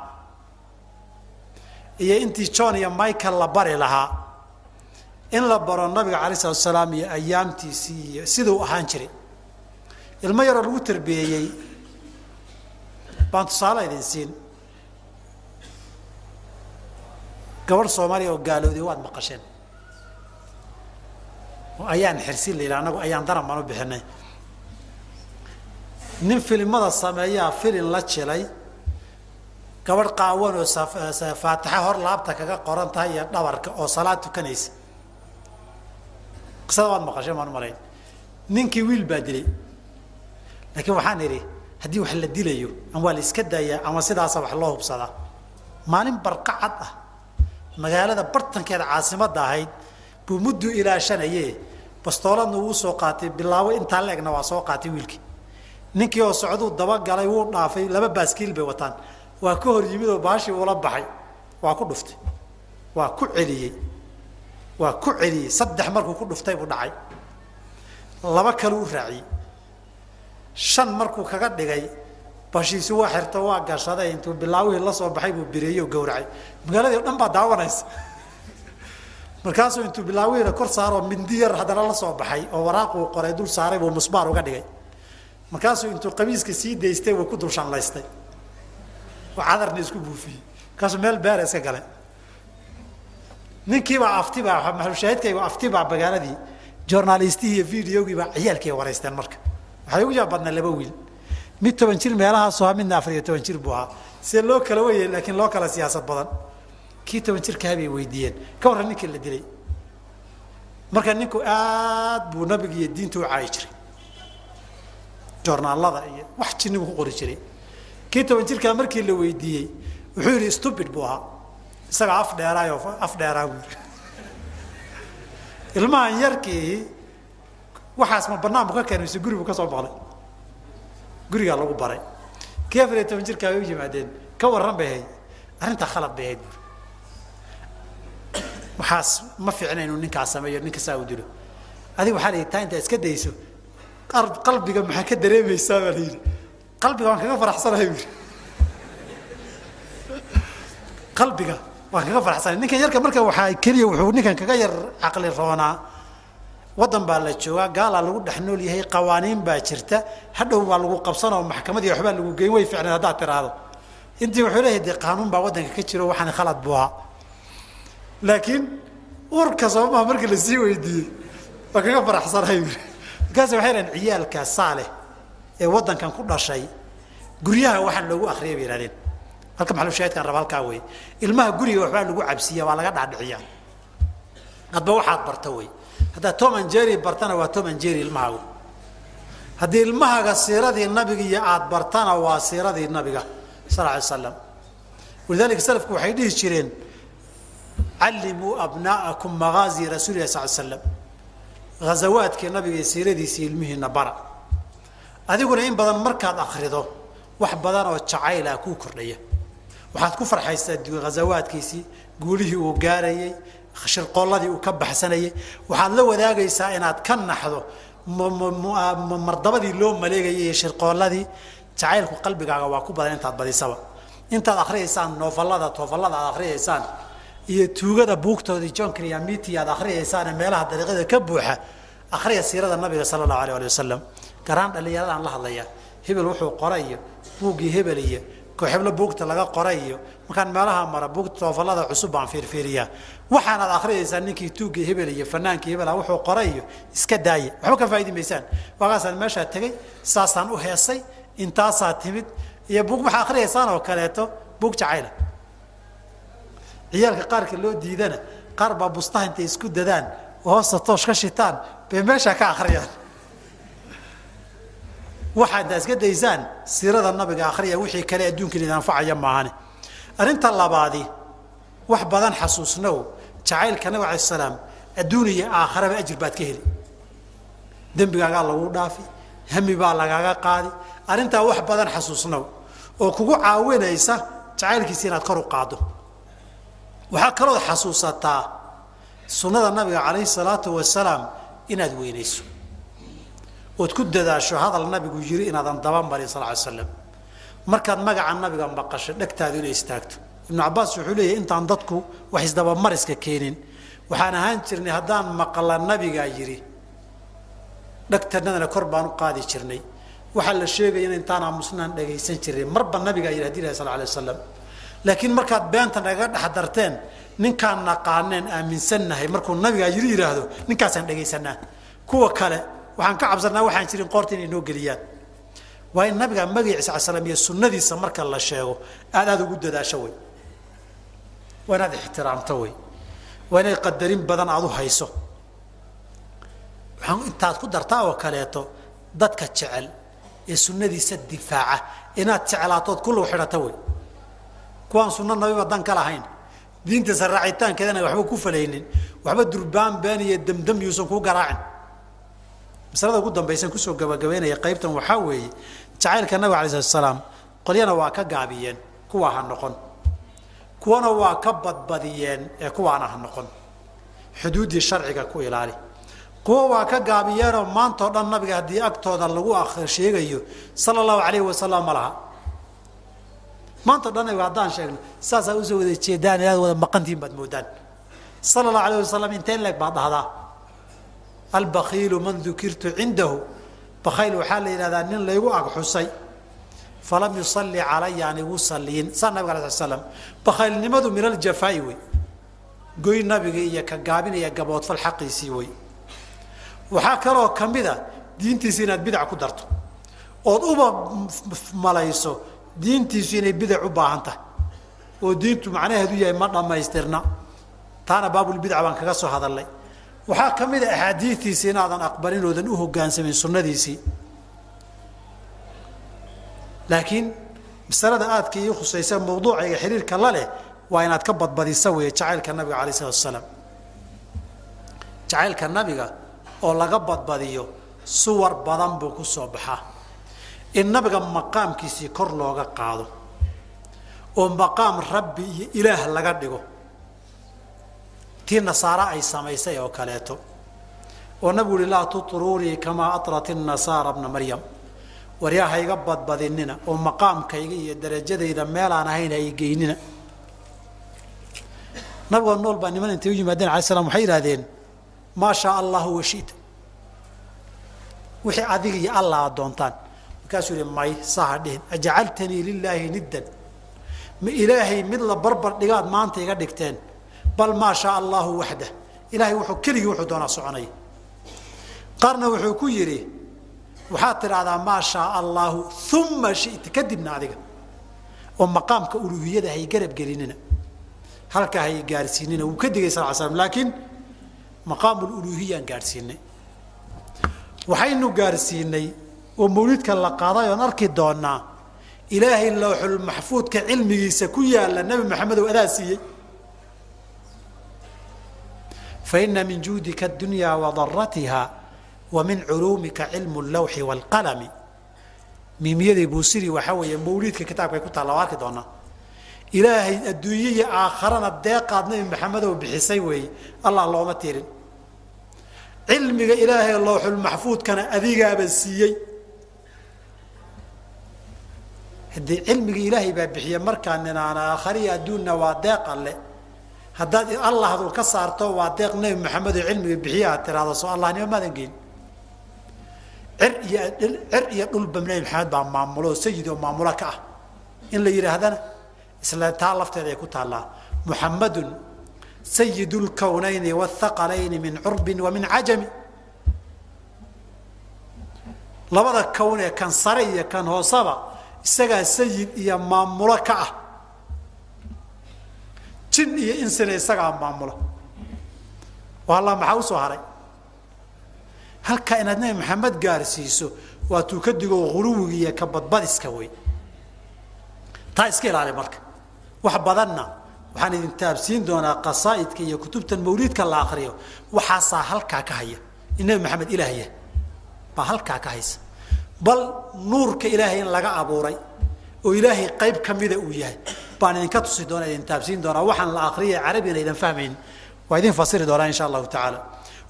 Iyo intii john iyo michael la bari lahaa. In la baro nabiga alay salatu salaam iyo ayaamtiisii iyo siduu ahaan jiray. Ilmo yaroo lagu tarbiyeeyey baan tusaale idin siin. Gabadh soomaaliya oo gaalowday waad maqasheen. Oo ayaan xirsi la yidhaha anagu ayaan daran baan u bixinay. Nin filimada sameeyaa filin la jilay gabadh qaawan oo faatixa hor laabta kaga qoran tahay iyo dhabarka oo salaad tukanaysa. Qisada waad maqasheen baan u malayn. Ninkii wiil baa dilay. Laakiin waxaan idhi haddii wax la dilayo ama waa la iska daayaa ama sidaasa wax loo hubsadaa. Maalin barqacad ah. Magaalada bartankeeda caasimadda ahayd buu muddu ilaashanaye bastooladna wuu soo qaatay bilaabo intaa la waa soo qaatay wiilkii. Ninkii oo socduu dabagalay wuu dhaafay laba baaskiil bay wataan. Waa ka hor yimid oo baashii uula baxay. Waa ku dhuftay. Waa ku celiyey. Waa ku celiyey. Saddex markuu ku dhuftay buu dhacay. Laba kale u raaciyey shan markuu kaga dhigay bashiisi waa xirto waa gashaday intuu bilaawihii la baxay buu bireeyey oo gawracay magaaladii o dhan baa daawanaysa. Markaasuu intuu bilaawiina kor saaroo mindi yar haddana la baxay oo waraaquu qoray dul saaray buu musbaar uga dhigay. Markaasuu intuu qamiiska sii daystay wuu ku dul shanlaystay. Oo cadarna isku buufiyey. Markaasuu meel beera iska galay ninkiibaa aftibaa maxalushaahidkayga aftibaa magaaladii journalistihii iyo videogiibaa ciyaalkii waraysteen marka waxay ugu yaabadnaa laba wiil. Mid toban jir meelahaasoo ha midna afar iyo toban jir buu ahaa. See loo kala weyay laakiin loo kala siyaasad badan. Kii toban jirkaha bay weydiiyeen. Ka warran ninkii la dilay. Marka ninku aad buu nabiga iyo diinta u caayi jiray. Joornaalada iyo wax jinnigu ku qori jiray. Kii toban jirkaa markii la weydiiyey wuxuu yidhi stupid buu ahaa. Isagaa af dheeraayoo af dheeraa buu yidhi. Ilmahan yarkii waxaas ma banaan bu ka keenay mise guri buu ka soo maqlay gurigaa lagu baray. Kii afar iyo toban jirkaa bay u yimaadeen. Ka warran bay ahayd. Arrintaa khalad bay ahayd waxaas ma fiicna inuu ninkaas sameeyo ninka saa u dilo. Adiga waxaa la yidhi taa intaa iska dayso qalbiga maxaa ka dareemaysaa? baa la yidhi. Qalbiga waan kaga faraxsanahay buuri qalbiga waan kaga faraxsanahay. Ninkan yarka marka waxaa keliya wuxuu ninkan kaga yar caqli roonaa waddan baa la joogaa gaalaa lagu dhex nool yahay qawaaniin baa jirta. Hadhow baa lagu qabsanoo maxkamadii waxbaa lagu geyn way ficneed haddaad tiraahdo. Intii wuxuu leeyahay dee qaanuun baa waddanka ka jiro waxaan khalad buu ahaa. Laakiin urka soomaa markii la sii weydiiyey waa kaga faraxsanahay buuri markaas waxay dhahen ciyaalka saaleh ee waddankan ku dhashay guryaha waxaan loogu akriyay bay yidhahdeen. Halka maxalushaahidkan raba halkaa wey ilmaha guriga waxbaa lagu cabsiya waa laga dhaadhiciyaa. Hadba waxaad barta wey haddaad tom and jerry bartana waa tom and jerry ilmahaagu haddii ilmahaaga siiradii nabiga iyo aad bartana waa siiradii nabiga sal alay slam walidalika salafku waxay dhihi jireen callimuu abnaa'akum magaazi rasuulilah sal slam ghazawaadkii nabiga iyo siiradiisii ilmihiina bara. Adiguna in badan markaad akrido wax badan oo jacayla kuu kordhaya. Waxaad ku farxaysaa ghazawaadkiisii guulihii uu gaarayey shirqoolladii uu ka baxsanayay. Waxaad la wadaagaysaa inaad ka naxdo mardabadii loo maleegayay iyo shirqoolladii jacaylku qalbigaaga waa ku badan intaad badisaba intaad akriyaysaan noofallada toofallada aad akriyaysaan iyo tuugada buugtoodii john kriamiti aad akriyaysaan meelaha dariiqada ka buuxa akriya siirada nabiga sala allahu alay ali wasalam garaan dhallinyaradaan la hadlaya. Hebel wuxuu qoray iyo buuggii hebel iyo kooxeblo buugta laga qoray iyo markaan meelaha mara buugta toofallada cusub baan fiirfiiriyaa. Waxaanaad akhriyaysaa ninkii tuuggii hebel iyo fanaankii hebela wuxuu qoray iyo iska daaya waxba ka faa'idi maysaan waagaasaan meeshaa tegey saasaan u heesay intaasaa timid iyo buug waxaa akhriyaysaan oo kaleeto buug jacayla. Ciyaalka qaarka loo diidana qaar baa bustaha intay isku dadaan oo hoosta toosh ka shitaan bay meeshaa ka akhriyaan waxaa intaa iska daysaan siirada nabiga akhriya wixii kale adduunkan idin anfacaya maahane arrinta labaadi wax badan xasuusnow jacaylka nabig alay salaam adduun iyo aakharaba ajir baad ka heli. Dembigaagaa lagu dhaafi hami baa lagaaga qaadi. Arrintaa wax badan xasuusnow oo kugu caawinaysa jacaylkiisa inaad kor u qaaddo. Waxaa kalood xasuusataa sunnada nabiga calayhi salaatu wasalaam inaad weynayso ood ku dadaasho hadal nabigu yiri inaadan dabamarin sal ly slam markaad magaca nabiga maqasho dhegtaadu inay istaagto. Ibnu cabaas wuxuu leeyahy intaan dadku wax isdabamariska keenin. Waxaan ahaan jirnay haddaan maqla nabigaa yidhi dhegtanadana kor baan u qaadi jirnay. Waxaa la sheegaya intaan aamusnaan dhagaysan jirnay. Marba nabigaa yidhi hadi ilahi sal lay wasalam laakiin markaad beenta nagaga dhex darteen ninkaan naqaaneen aaminsannahay markuu nabigaa yidhi yidhaahdo ninkaasaan dhegaysanaa kuwa kale waxaan ka cabsanaa waxaan jirin qoorta inay noo geliyaan. Waa in nabiga magaciisa ala slam iyo sunnadiisa marka la sheego aad aada ugu dadaasho wey waa inaad ixtiraamto wey waa inaad qadarin badan aada u hayso. Waxaan intaad ku dartaa oo kaleeto dadka jecel ee sunnadiisa difaaca inaad jeclaatood ku lug xidhato wey kuwaan sunno nabiba dan ka lahayn. Diintiisa raacitaankeedana waxba ku falaynin. Waxba durbaan been iyo demdem yuusan kuu garaacin masalada ugu dambaysan ku soo gabagabeynaya qaybtan waxaa weeye jacaylka nabiga alay slat salaam qolyana waa ka gaabiyeen kuwa ha noqon. Kuwana waa ka badbadiyeen ee kuwaana ha noqon. Xuduuddii sharciga ku ilaali. Kuwa waa ka gaabiyeenoo maantao dhan nabiga haddii agtooda lagu sheegayo sala allahu alayhi wasalam ma laha. Maantao dhan haddaan sheegno saasaa u soo wada jeedaan inaad wada maqantihin baad moodaan sala allahu alayh wasalam intee leeg baad dhahdaa albakiilu man dukirtu cindahu? Bakayl waxaa la yidhahdaa nin laygu agxusay falam yusalli calaya aan igu saa nabiga ala sl slam bakaylnimadu min aljafaa'i wey. Goy nabiga iyo ka gaabinaya gaboodfal xaqiisii wey. Waxaa kaloo ka mida diintiisa inaad bidac ku darto. Ood uba malayso diintiisu inay bidac u baahan tahay. Oo diintu macnaheedu yahay ma dhammaystirna. Taana baabulbidca baan kaga soo hadalnay waxaa ka mid a axaadiistiisi inaadan aqbalin oodan u hogaansamin sunnadiisii laakiin masalada aadka ii khusaysa mawduucayga xiriirka la leh waa inaad ka badbadisa weeye jacaylka nabiga alay salatu asalaam jacaylka nabiga oo laga badbadiyo suwar badan buu ku soo baxaa. In nabiga maqaamkiisii kor looga qaado oo maqaam rabbi iyo ilaah laga dhigo tii nasaare ay samaysay oo kaleeto. Oo nabigu uhi laa turuunii kamaa arat nasaara bna maryam. Waryaa hayga badbadinina oo maqaamkayga iyo darajadayda meelaan ahayn haygeynina nabigoo nool baa niman intay u yimaadeen alay slam waxay yidhahdeen maa shaa allahu washita wixii adiga iyo alla aad doontaan. Markaasuu yihi may saha dhihin. Ajacaltanii lilaahi niddan. Ma ilaahay mid la barbar dhigaad maanta iga dhigteen bal maa shaa allahu waxdah ilahay wuxuu keligii wuxuu doonaa soconaya qaarna wuxuu ku yidhi waxaad tidhaahdaa maa shaa allahu uma shita kadibna adiga. Oo maqaamka uluhiyada hay garab gelinina. Halkaa hay gaarsiinina. Wuu ka digay sal l slam laakiin maqaamululuhiyaan gaadhsiinay waxaynu gaadhsiinay oo mawlidka la qaaday oon arki doonaa ilaahay lawxulmaxfuudka cilmigiisa ku yaalla nebi maxamedow adaa siiyey faina min juudika adunyaa wadaratiha wa min culuumika cilmu lawxi waalqalami miimiyadii buusiri waxaa weeye mawliidka kitaabkay ku taalla waa arki doonaa ilaahay adduunye iyo aakharana deeqaad nebi maxamedow bixisay weeye allah looma tirin cilmiga ilaahay lowxulmaxfuudkana adigaaba siiyey haddii cilmiga ilaahay baa bixiye markaa ninaan aakhariya adduunna waa deeq alle haddaad allah aduu ka saarto waa deeq nebi maxamed oo cilmiga bixiye aad tiraahdo soo allahnimo maadan geyn cir iyo cir iyo dhulba nebi maxamed baa maamulo sayid oo maamulo ka ah. In la yidhaahdana isla taa lafteeda ay ku taallaa muxamadun sayid lkownayni wاthaqalayni min curbin wa min cajami. Labada kown ee kan sare iyo kan hoosaba isagaa sayid iyo maamulo ka ah jin iyo insina isagaa maamulo. Alla maxaa u soo haray? Halkaa inaad nebi maxamed gaarsiiso waa tuu ka digo huluwiga iyo ka badbadiska wey taa iska ilaali marka. Wax badanna waxaan idin taabsiin doonaa qasaa'idka iyo kutubtan mawliidka la akriyo waxaasaa halkaa ka haya. In nebi maxamed ilaahya baa halkaa ka haysa. Bal nuurka ilaahay in laga abuuray oo ilaahay qayb ka mida uu yahay baan idinka tusi doona idin taabsiin doonaa waxaan la akriyay carabina idan fahmayn waa idin fasiri doonaa insha allahu tacaala.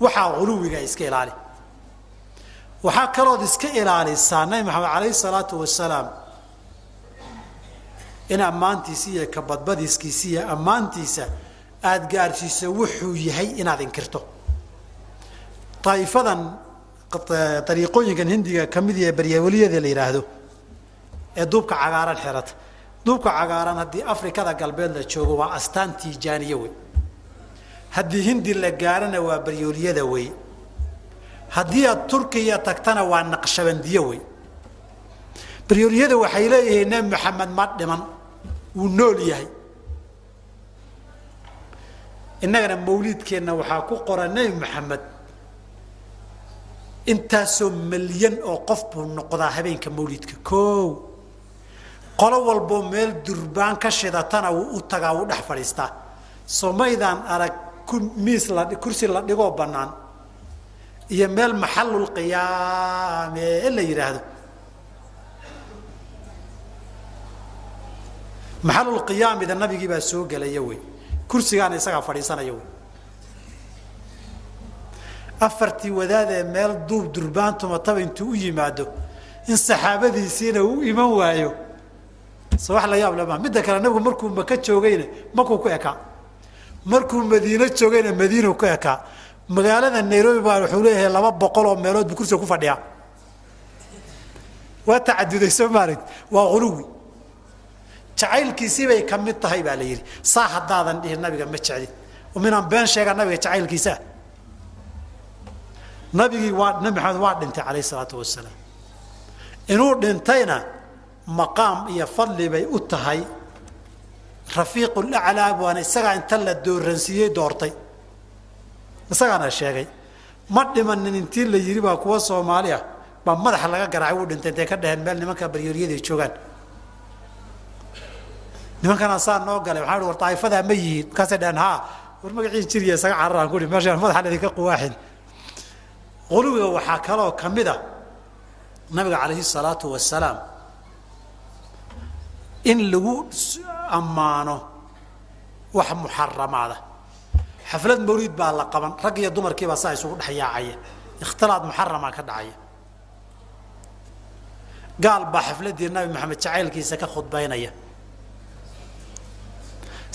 Waxaa huluwiga iska ilaali. Waxaa kalood iska ilaalisaa nabi maxamed alayhi salaatu wasalaam. In ammaantiisa iyo kabadbadiskiisa iyo ammaantiisa aada gaadhsiiso wuxuu yahay inaad inkirto. Daa'ifadan dariiqooyinkan hindiga ka mid yahe baryaweliyada la yidhaahdo ee duubka cagaaran xirata duubka cagaaran haddii afrikada galbeed la joogo waa astaan tiijaaniye wey haddii hindi la gaarana waa baryaweliyada wey haddii aad turkiya tagtana waa naqshabandiyo wey baryaweliyada waxay leeyihiin nebi maxamed ma dhiman wuu nool yahay. Innagana mawliidkeenna waxaa ku qoran nebi maxamed. Intaasoo malyan oo qof buu noqdaa habeenka mawliidka koow qolo walboo meel durbaan ka shidatana wuu u tagaa wuu dhex fadhiistaa somaydaan arag miis la kursi la dhigoo bannaan. Iyo meel maxalulqiyaame in la yidhaahdo maxalulqiyaamida nabigii baa soo gelaya wey. Kursigaana isagaa fadhiisanaya wey. Afartii wadaadee meel duub durbaantumataba intuu u yimaado in saxaabadiisiina uu iman waayo se wax la yaab le maa midda kale nabigu markuu maka joogayna makuu ku ekaa markuu madiino joogayna madiinu ku ekaa magaalada nairobi baa wuxuu leeyahay laba boqol oo meelood buu kursiga ku fadhiyaa. Waa tacaduday soo maarid waa uluwi jacaylkiisii bay ka mid tahay baa la yidhi. Saa haddaadan dhihin nabiga ma jeclin minaan been sheegaa nabiga jacaylkiisaa nabigii waa nabi maxamed waa dhintay calayh isalaatu wasalaam. Inuu dhintayna maqaam iyo fadli bay u tahay. Rafiiqulaclaa waana isagaa inta la dooransiiyey doortay. Isagaana sheegay ma dhimanin intii la yidhi baa kuwa soomaali ah baa madaxa laga garaacay wuu dhintay intay ka dheheen meel nimanka baryooryada ay joogaan nimankana saa noo galay waxaa war daa'ifadaa ma yihiin. Markaasay dheheen haa war magaciin jiriya isaga cararaan kuri meeshaan madaxan idinka quwaaxin. Quluwiga waxaa kaloo ka mid a nabiga calayhi salaatu wasalaam in lagu ammaano wax muxaramaada. Xaflad mawliid baa la qaban rag iyo dumarkiibaa saa isugu dhex yaacaya. Ikhtilaad muxarama ka dhacaya. Gaal baa xafladdii nabi maxamed jacaylkiisa ka khudbaynaya.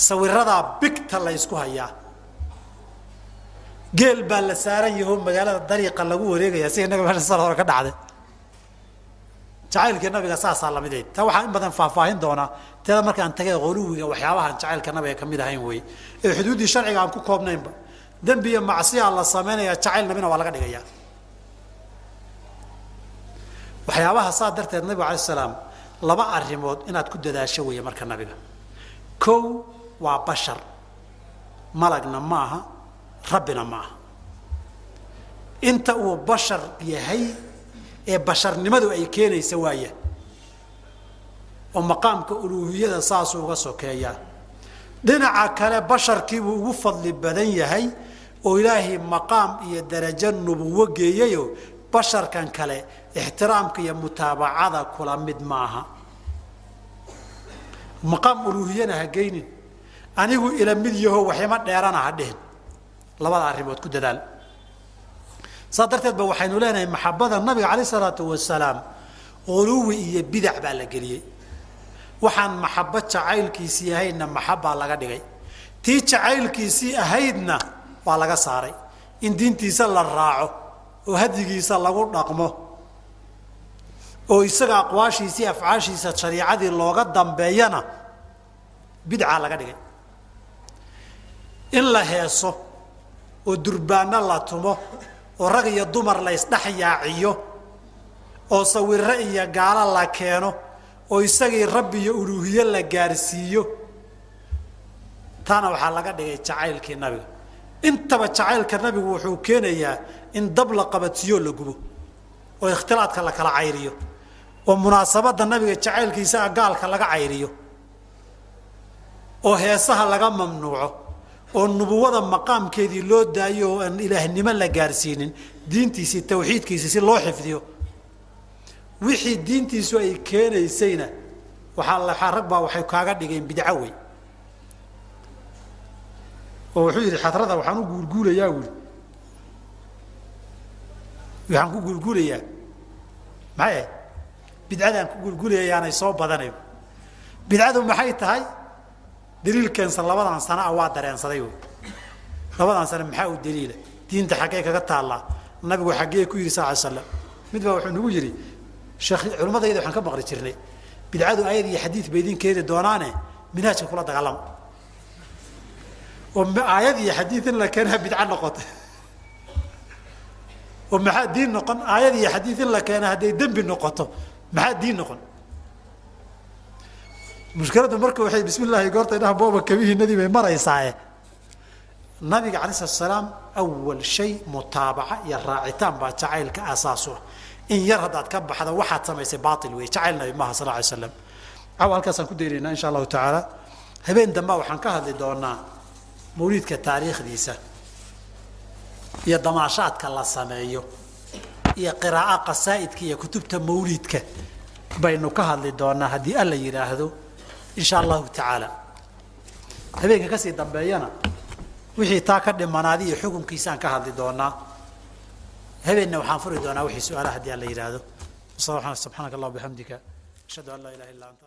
Sawiradaa bigta la ysku hayaa. Geel baa la saaran yaho magaalada dariiqa lagu wareegaya siga nabiga meesha sal hore ka dhacday jacaylkii nabiga saasaa lamideed taa waxaan in badan faahfaahin doonaa teeda markaan tagay quluwiga waxyaabahan jacaylka nabiga ka mid ahayn wey ee xuduuddii sharciga aan ku koobnaynba dembi iyo macsiya la samaynaya jacayl nabina waa laga dhigaya waxyaabaha saa darteed nabigu alay salaam laba arrimood inaad ku dadaasho weeye marka nabiga. Kow waa bashar. Malagna ma aha rabbina ma aha inta uu bashar yahay ee basharnimadu ay keenaysa waaya oo maqaamka uluuhiyada saasuu uga sokeeyaa dhinaca kale basharkiibuu ugu fadli badan yahay oo ilaahay maqaam iyo darajo nubuwo geeyayo basharkan kale ixtiraamka iyo mutaabacada kula mid maaha. maqaam uluuhiyana ha geynin. anigu ila mid yaho waxima dheerana ha dhihin. labada arrimood ku dadaal saa darteed ba waxaynu leenahay maxabada nabiga calayh isalaatu wasalaam uluwi iyo bidac baa la geliyey. Waxaan maxabo jacaylkiisii ahaydna maxabbaa laga dhigay. Tii jacaylkiisii ahaydna waa laga saaray. In diintiisa la raaco oo hadyigiisa lagu dhaqmo oo isaga aqwaashiisii afcaashiisa shariicadii looga dambeeyana bidcaa laga dhigay. In la heeso oo durbaano la tumo oo rag iyo dumar la ysdhex yaaciyo oo sawiro iyo gaalo la keeno oo isagii rabbi iyo uluuhiye la gaarsiiyo taana waxaa laga dhigay jacaylkii nabiga. Intaba jacaylka nabigu wuxuu keenayaa in dab la qabadsiiyoo la gubo oo ikhtilaadka la kala cayriyo oo munaasabadda nabiga jacaylkiisaa gaalka laga cayriyo oo heesaha laga mamnuuco oo nubuwada maqaamkeedii loo daayo oo aan ilaahnimo la gaarsiinin diintiisii tawxiidkiisii si loo xifdiyo. Wixii diintiisu ay keenaysayna waxaa rag baa waxay kaaga dhigeen bidco wey oo wuxuu yidhi xadrada waxaan u guulguulayaa wuli waxaan ku guulguulayaa. Maxay ahayd bidcadaan ku guulguulaya yaanay soo badanayn. Bidcadu maxay tahay daliil keensan labadan sana a waa dareensaday labadan sano maxaa u daliila diinta xaggee kaga taallaa nabigu xaggee ku yidhi sal slam mid baa wuxuu nagu yidhi sheekh culimadayda waxaan ka maqli jirnay. Bidcadu ayad iyo xadiid bay idin keeni doonaane minhaajka kula dagaalama oo aayad iyo xadiid in la keenaa bidco noqota oo maxaa diin noqon aayad iyo xadiid in la keena hadday dembi noqoto maxaa diin noqon mushkiladdu marka waxay bismi llahi goorta dhaha booba kabihiinadii bay maraysaaye nabiga alay slat salaam awal shay mutaabaca iyo raacitaan baa jacaylka aasaasu ah. In yar haddaad ka baxda waxaad samaysay baail wey jacayl nabi maaha sal lay slam caw halkaasaan ku daynaynaa insha allahu tacaala. Habeen damba waxaan ka hadli doonaa mawliidka taariikhdiisa iyo damaashaadka la sameeyo iyo qiraa'o qasaa'idka iyo kutubta mawliidka baynu ka hadli doonaa haddii alla yidhaahdo insha allahu tacaala habeenka ka sii dambeeyana wixii taa ka dhimanaadi iyo xukunkiisaan ka hadli doonaa habeenna waxaan furi doonaa wixii su'aalaha haddii alla yidhaahdo subxaanaka allah bixamdika ashhadu an laa ilaha illa anta